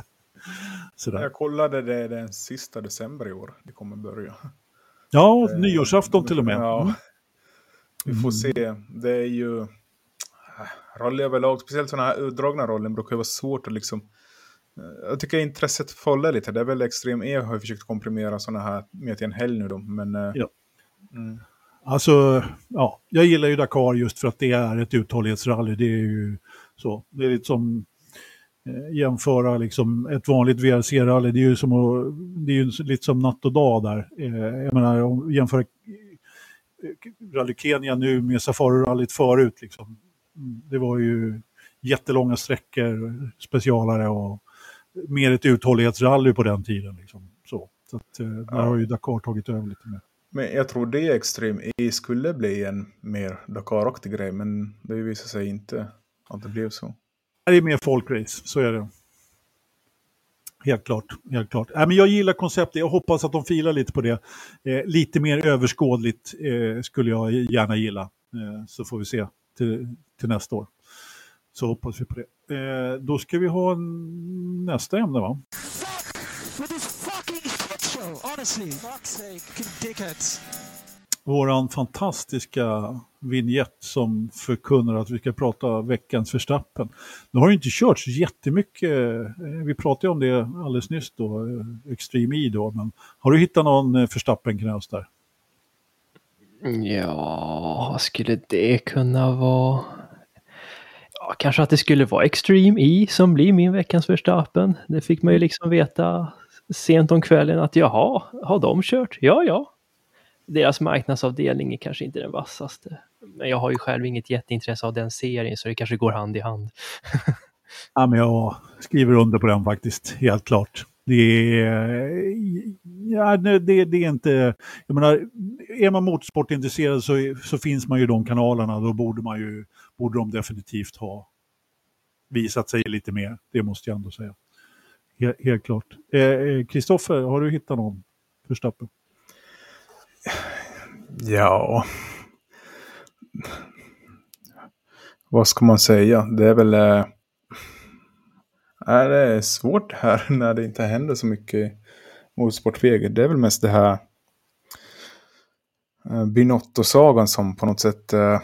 Sådär. Jag kollade det den sista december i år, det kommer börja. Ja, nyårsafton till och med. Ja. Vi får mm. se. Det är ju... Äh, rally överlag, speciellt sådana här utdragna rollen brukar vara svårt att liksom... Äh, jag tycker intresset faller lite. Det är väl Extrem E har försökt komprimera sådana här mer till en helg nu då. Men, äh, ja. Mm. Alltså, ja, jag gillar ju Dakar just för att det är ett uthållighetsrally. Det är ju så. Det är lite som jämföra liksom ett vanligt VRC-rally. Det är ju som att, det är ju lite som natt och dag där. jag menar, jämföra Rally Kenya nu med Safari-rallyt förut. Liksom. Det var ju jättelånga sträckor, specialare och mer ett uthållighetsrally på den tiden. Liksom. Så, så att, eh, där har ju Dakar tagit över lite mer. Men jag tror det Extreme E skulle bli en mer Dakar-aktig grej, men det visade sig inte att det blev så. Det är mer folkrace, så är det. Helt klart. Helt klart. Äh, men jag gillar konceptet, jag hoppas att de filar lite på det. Eh, lite mer överskådligt eh, skulle jag gärna gilla. Eh, så får vi se till, till nästa år. Så hoppas vi på det. Eh, då ska vi ha nästa ämne va? Våran fantastiska vignett som förkunnar att vi ska prata veckans förstappen. Nu har det inte kört så jättemycket, eh, vi pratade om det alldeles nyss då, eh, Extreme E då, men har du hittat någon eh, förstappen knös där? Ja, vad skulle det kunna vara? Ja, kanske att det skulle vara Extreme E som blir min veckans förstappen. Det fick man ju liksom veta sent om kvällen att jaha, har de kört? Ja, ja, deras marknadsavdelning är kanske inte den vassaste. Men jag har ju själv inget jätteintresse av den serien så det kanske går hand i hand. ja, men jag skriver under på den faktiskt, helt klart. Det är, ja, det, det är inte, jag menar, är man motorsportintresserad så, så finns man ju de kanalerna, då borde man ju, borde de definitivt ha visat sig lite mer, det måste jag ändå säga. Helt, helt klart. Eh, eh, Kristoffer, eh, har du hittat någon Förstappen? Ja. Vad ska man säga? Det är väl... Äh, det är svårt här när det inte händer så mycket motorsportväg. Det är väl mest det här äh, Binotto-sagan som på något sätt... Äh,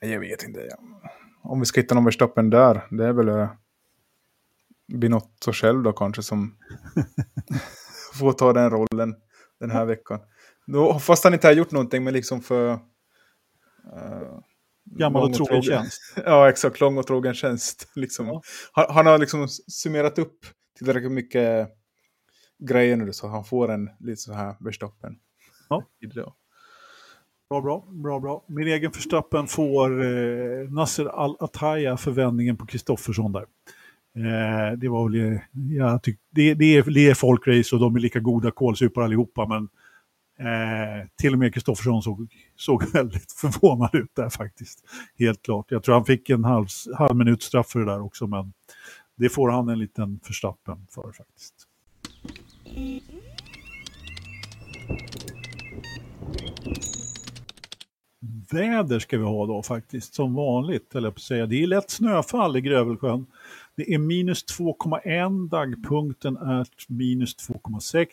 Jag vet inte. Om vi ska hitta någon Verstappen där, det är väl Binotto själv då kanske som får ta den rollen den här veckan. Då, fast han inte har gjort någonting, men liksom för... Uh, Gammal och trogen tjänst. ja, exakt. Lång och trogen tjänst. Liksom. Ja. Han, han, har liksom summerat upp tillräckligt mycket grejer nu så han får en lite så här Verstappen. Ja. Bra, bra, bra, bra. Min egen Verstappen får eh, Nasser Al-Attaya för vändningen på Kristoffersson där. Eh, det var väl, jag tyck, det, det, är, det är folkrace och de är lika goda kålsupare allihopa, men eh, till och med Kristoffersson såg, såg väldigt förvånad ut där faktiskt. Helt klart. Jag tror han fick en halv, halv minut straff för det där också, men det får han en liten förstappen för faktiskt. Väder ska vi ha då faktiskt, som vanligt, eller på att säga. Det är lätt snöfall i Grövelsjön. Det är minus 2,1, dagpunkten är minus 2,6.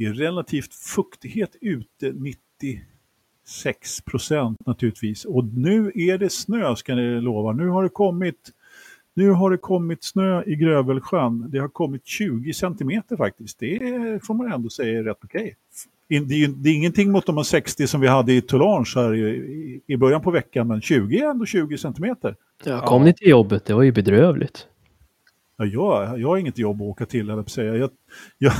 Det är relativt fuktighet ute, 96 procent naturligtvis. Och nu är det snö ska ni lova. Nu har det kommit nu har det kommit snö i Grövelsjön. Det har kommit 20 centimeter faktiskt. Det får man ändå säga är rätt okej. Okay. Det, är, det är ingenting mot de 60 som vi hade i Toulange här i, i början på veckan, men 20 är ändå 20 centimeter. Ja, kom ja. ni till jobbet? Det var ju bedrövligt. Ja, jag, jag har inget jobb att åka till, eller säga. Jag, jag,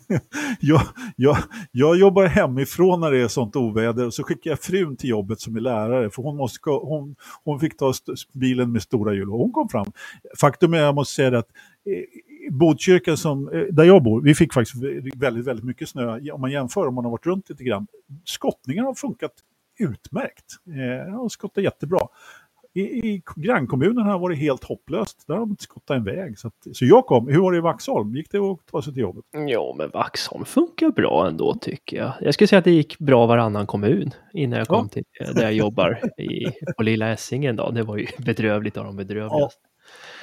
jag, jag, jag jobbar hemifrån när det är sånt oväder och så skickar jag frun till jobbet som är lärare för hon, måste, hon, hon fick ta bilen med stora hjul och hon kom fram. Faktum är, jag måste säga att eh, Botkyrka som, eh, där jag bor, vi fick faktiskt väldigt, väldigt mycket snö om man jämför om man har varit runt lite grann. Skottningen har funkat utmärkt. Eh, har skottat jättebra i, i grannkommunen har varit helt hopplöst. Där har de inte skottat en väg. Så, att, så jag kom. Hur var det i Vaxholm? Gick det att ta sig till jobbet? Ja, men Vaxholm funkar bra ändå tycker jag. Jag skulle säga att det gick bra varannan kommun innan jag kom ja. till där jag jobbar i, på Lilla Essingen. Då. Det var ju bedrövligt av de bedrövligaste. Ja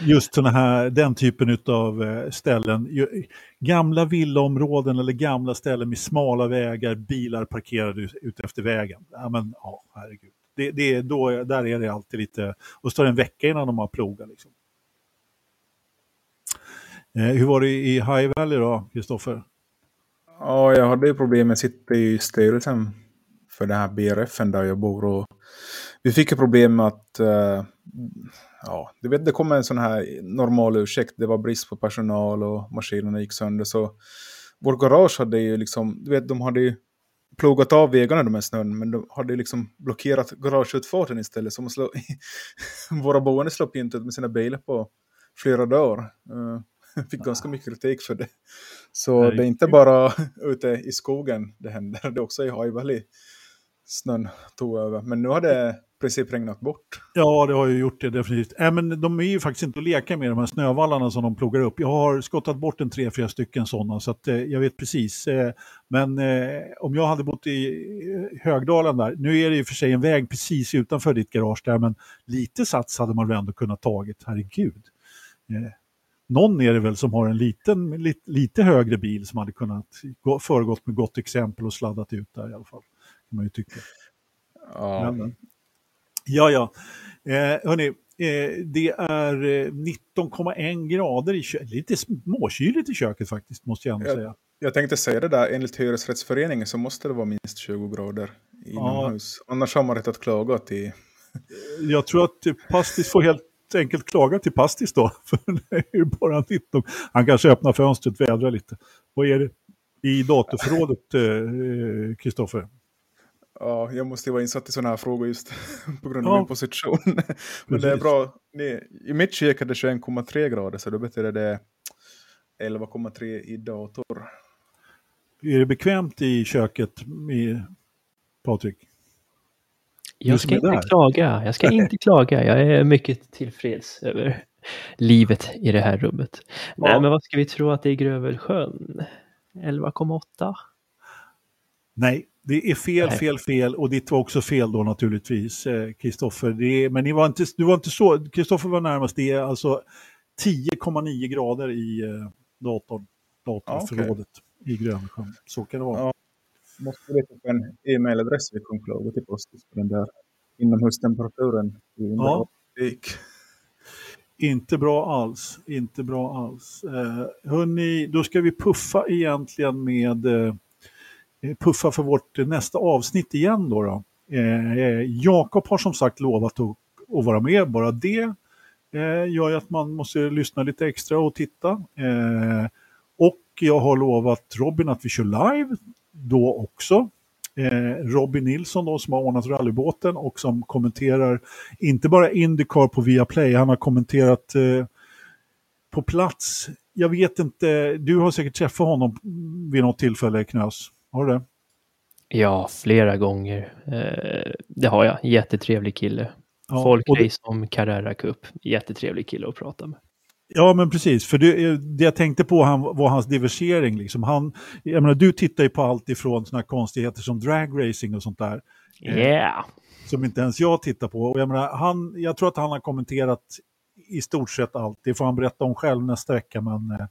just såna här, den typen av eh, ställen. Gamla villaområden eller gamla ställen med smala vägar, bilar parkerade ut efter vägen. Ja, men, ja, herregud det, det, då, där är det alltid lite, och så tar det en vecka innan de har plogat. Liksom. Eh, hur var det i High Valley då, Kristoffer? Ja, jag hade ju problem med att sitta i styrelsen för den här BRFen där jag bor. Och vi fick ju problem med att uh, ja, du vet, det kom en sån här normal ursäkt. Det var brist på personal och maskinerna gick sönder. Så vår garage hade ju liksom, du vet, de hade ju plogat av vägarna med snön, men de hade liksom blockerat garageutfarten istället. Så slå, våra boende slapp inte ut med sina bilar på flera dagar. Uh, fick ganska mycket kritik för det. Så Nej. det är inte bara ute i skogen det händer, det är också i High Valley snön tog över. Men nu har det princip regnat bort. Ja, det har ju gjort det definitivt. Äh, men de är ju faktiskt inte att leka med, de här snövallarna som de plogar upp. Jag har skottat bort en tre, fyra stycken sådana, så att, eh, jag vet precis. Eh, men eh, om jag hade bott i eh, Högdalen där, nu är det och för sig en väg precis utanför ditt garage där, men lite sats hade man väl ändå kunnat tagit, herregud. Eh, någon är det väl som har en liten, lite, lite högre bil som hade kunnat gå, föregått med gott exempel och sladdat ut där i alla fall. Kan man ju tycka. Ja, men, Ja, ja. Eh, hörni, eh, det är 19,1 eh, grader i köket. Lite småkyligt i köket faktiskt, måste jag ändå jag, säga. Jag tänkte säga det där, enligt hyresrättsföreningen så måste det vara minst 20 grader inomhus. Ja. Annars har man rätt att klaga till... Jag tror att Pastis får helt enkelt klaga till Pastis då, för det är ju bara 19. Han kanske öppnar fönstret, vädrar lite. Vad är det i datorförrådet, eh, Kristoffer? Ja, jag måste ju vara insatt i sådana här frågor just på grund av ja. min position. Men Precis. det är bra. I mitt kök är det 21,3 grader så då betyder det 11,3 i dator. Är det bekvämt i köket, med Patrik? Jag ska inte klaga. Jag ska inte klaga. Jag är mycket tillfreds över livet i det här rummet. Ja. Nej, men vad ska vi tro att det är Grövelsjön? 11,8? Nej, det är fel, fel, fel och ditt var också fel då naturligtvis, Kristoffer. Eh, men ni var inte, du var inte så, Kristoffer var närmast, det är alltså 10,9 grader i eh, datorn, datorförrådet okay. i Grönsjön. Så kan det vara. Ja. Måste leta upp en e-mailadress vi kan klaga till Postis på den där. inomhustemperaturen Ja. Inte bra alls, inte bra alls. Eh, hörni, då ska vi puffa egentligen med eh, Eh, puffa för vårt nästa avsnitt igen då. då. Eh, eh, Jakob har som sagt lovat att, att vara med, bara det eh, gör ju att man måste lyssna lite extra och titta. Eh, och jag har lovat Robin att vi kör live då också. Eh, Robin Nilsson då, som har ordnat rallybåten och som kommenterar inte bara Indycar på Viaplay, han har kommenterat eh, på plats. Jag vet inte, du har säkert träffat honom vid något tillfälle Knös, har du det? Ja, flera gånger. Eh, det har jag. Jättetrevlig kille. Ja, Folk och det- race om Carrera Cup. Jättetrevlig kille att prata med. Ja, men precis. För det, det jag tänkte på han, var hans diversiering. Liksom. Han, jag menar, du tittar ju på allt ifrån såna konstigheter som dragracing och sånt där. Eh. Yeah! Som inte ens jag tittar på. Och jag, menar, han, jag tror att han har kommenterat i stort sett allt. Det får han berätta om själv nästa vecka. Men eh,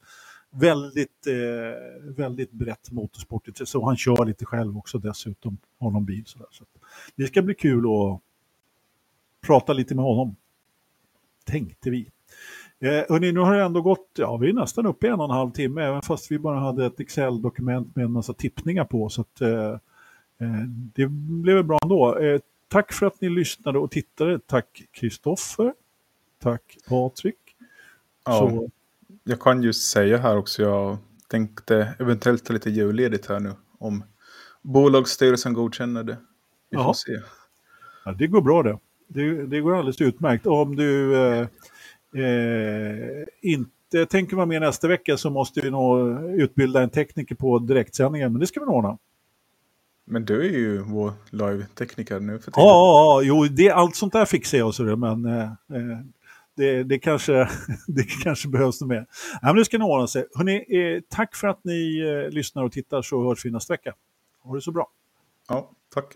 väldigt, eh, väldigt brett motorsportigt. Så han kör lite själv också dessutom. Har någon bil sådär. Så det ska bli kul att prata lite med honom. Tänkte vi. Eh, hörni, nu har det ändå gått, ja vi är nästan uppe i en och en halv timme, även fast vi bara hade ett Excel-dokument med en massa tippningar på. Så att, eh, eh, det blev bra ändå. Eh, tack för att ni lyssnade och tittade. Tack Kristoffer. Tack Patrik. Ja, Så, jag kan ju säga här också, jag tänkte eventuellt ta lite julledigt här nu. Om bolagsstyrelsen godkänner det. Vi får Ja. se. ja, det går bra det. det. Det går alldeles utmärkt. Om du eh, eh, inte tänker vara med nästa vecka så måste vi nog utbilda en tekniker på direktsändningen, men det ska vi nog ordna. Men du är ju vår live-tekniker nu för Ja, tiden. ja, ja, jo, det, allt sånt där fixar jag, så det, men eh, eh, det, det, kanske, det kanske behövs något mer. Nej, men det ska nog ordna sig. Hörrni, eh, tack för att ni eh, lyssnar och tittar så hörs vi nästa vecka. Ha det så bra. Ja, tack.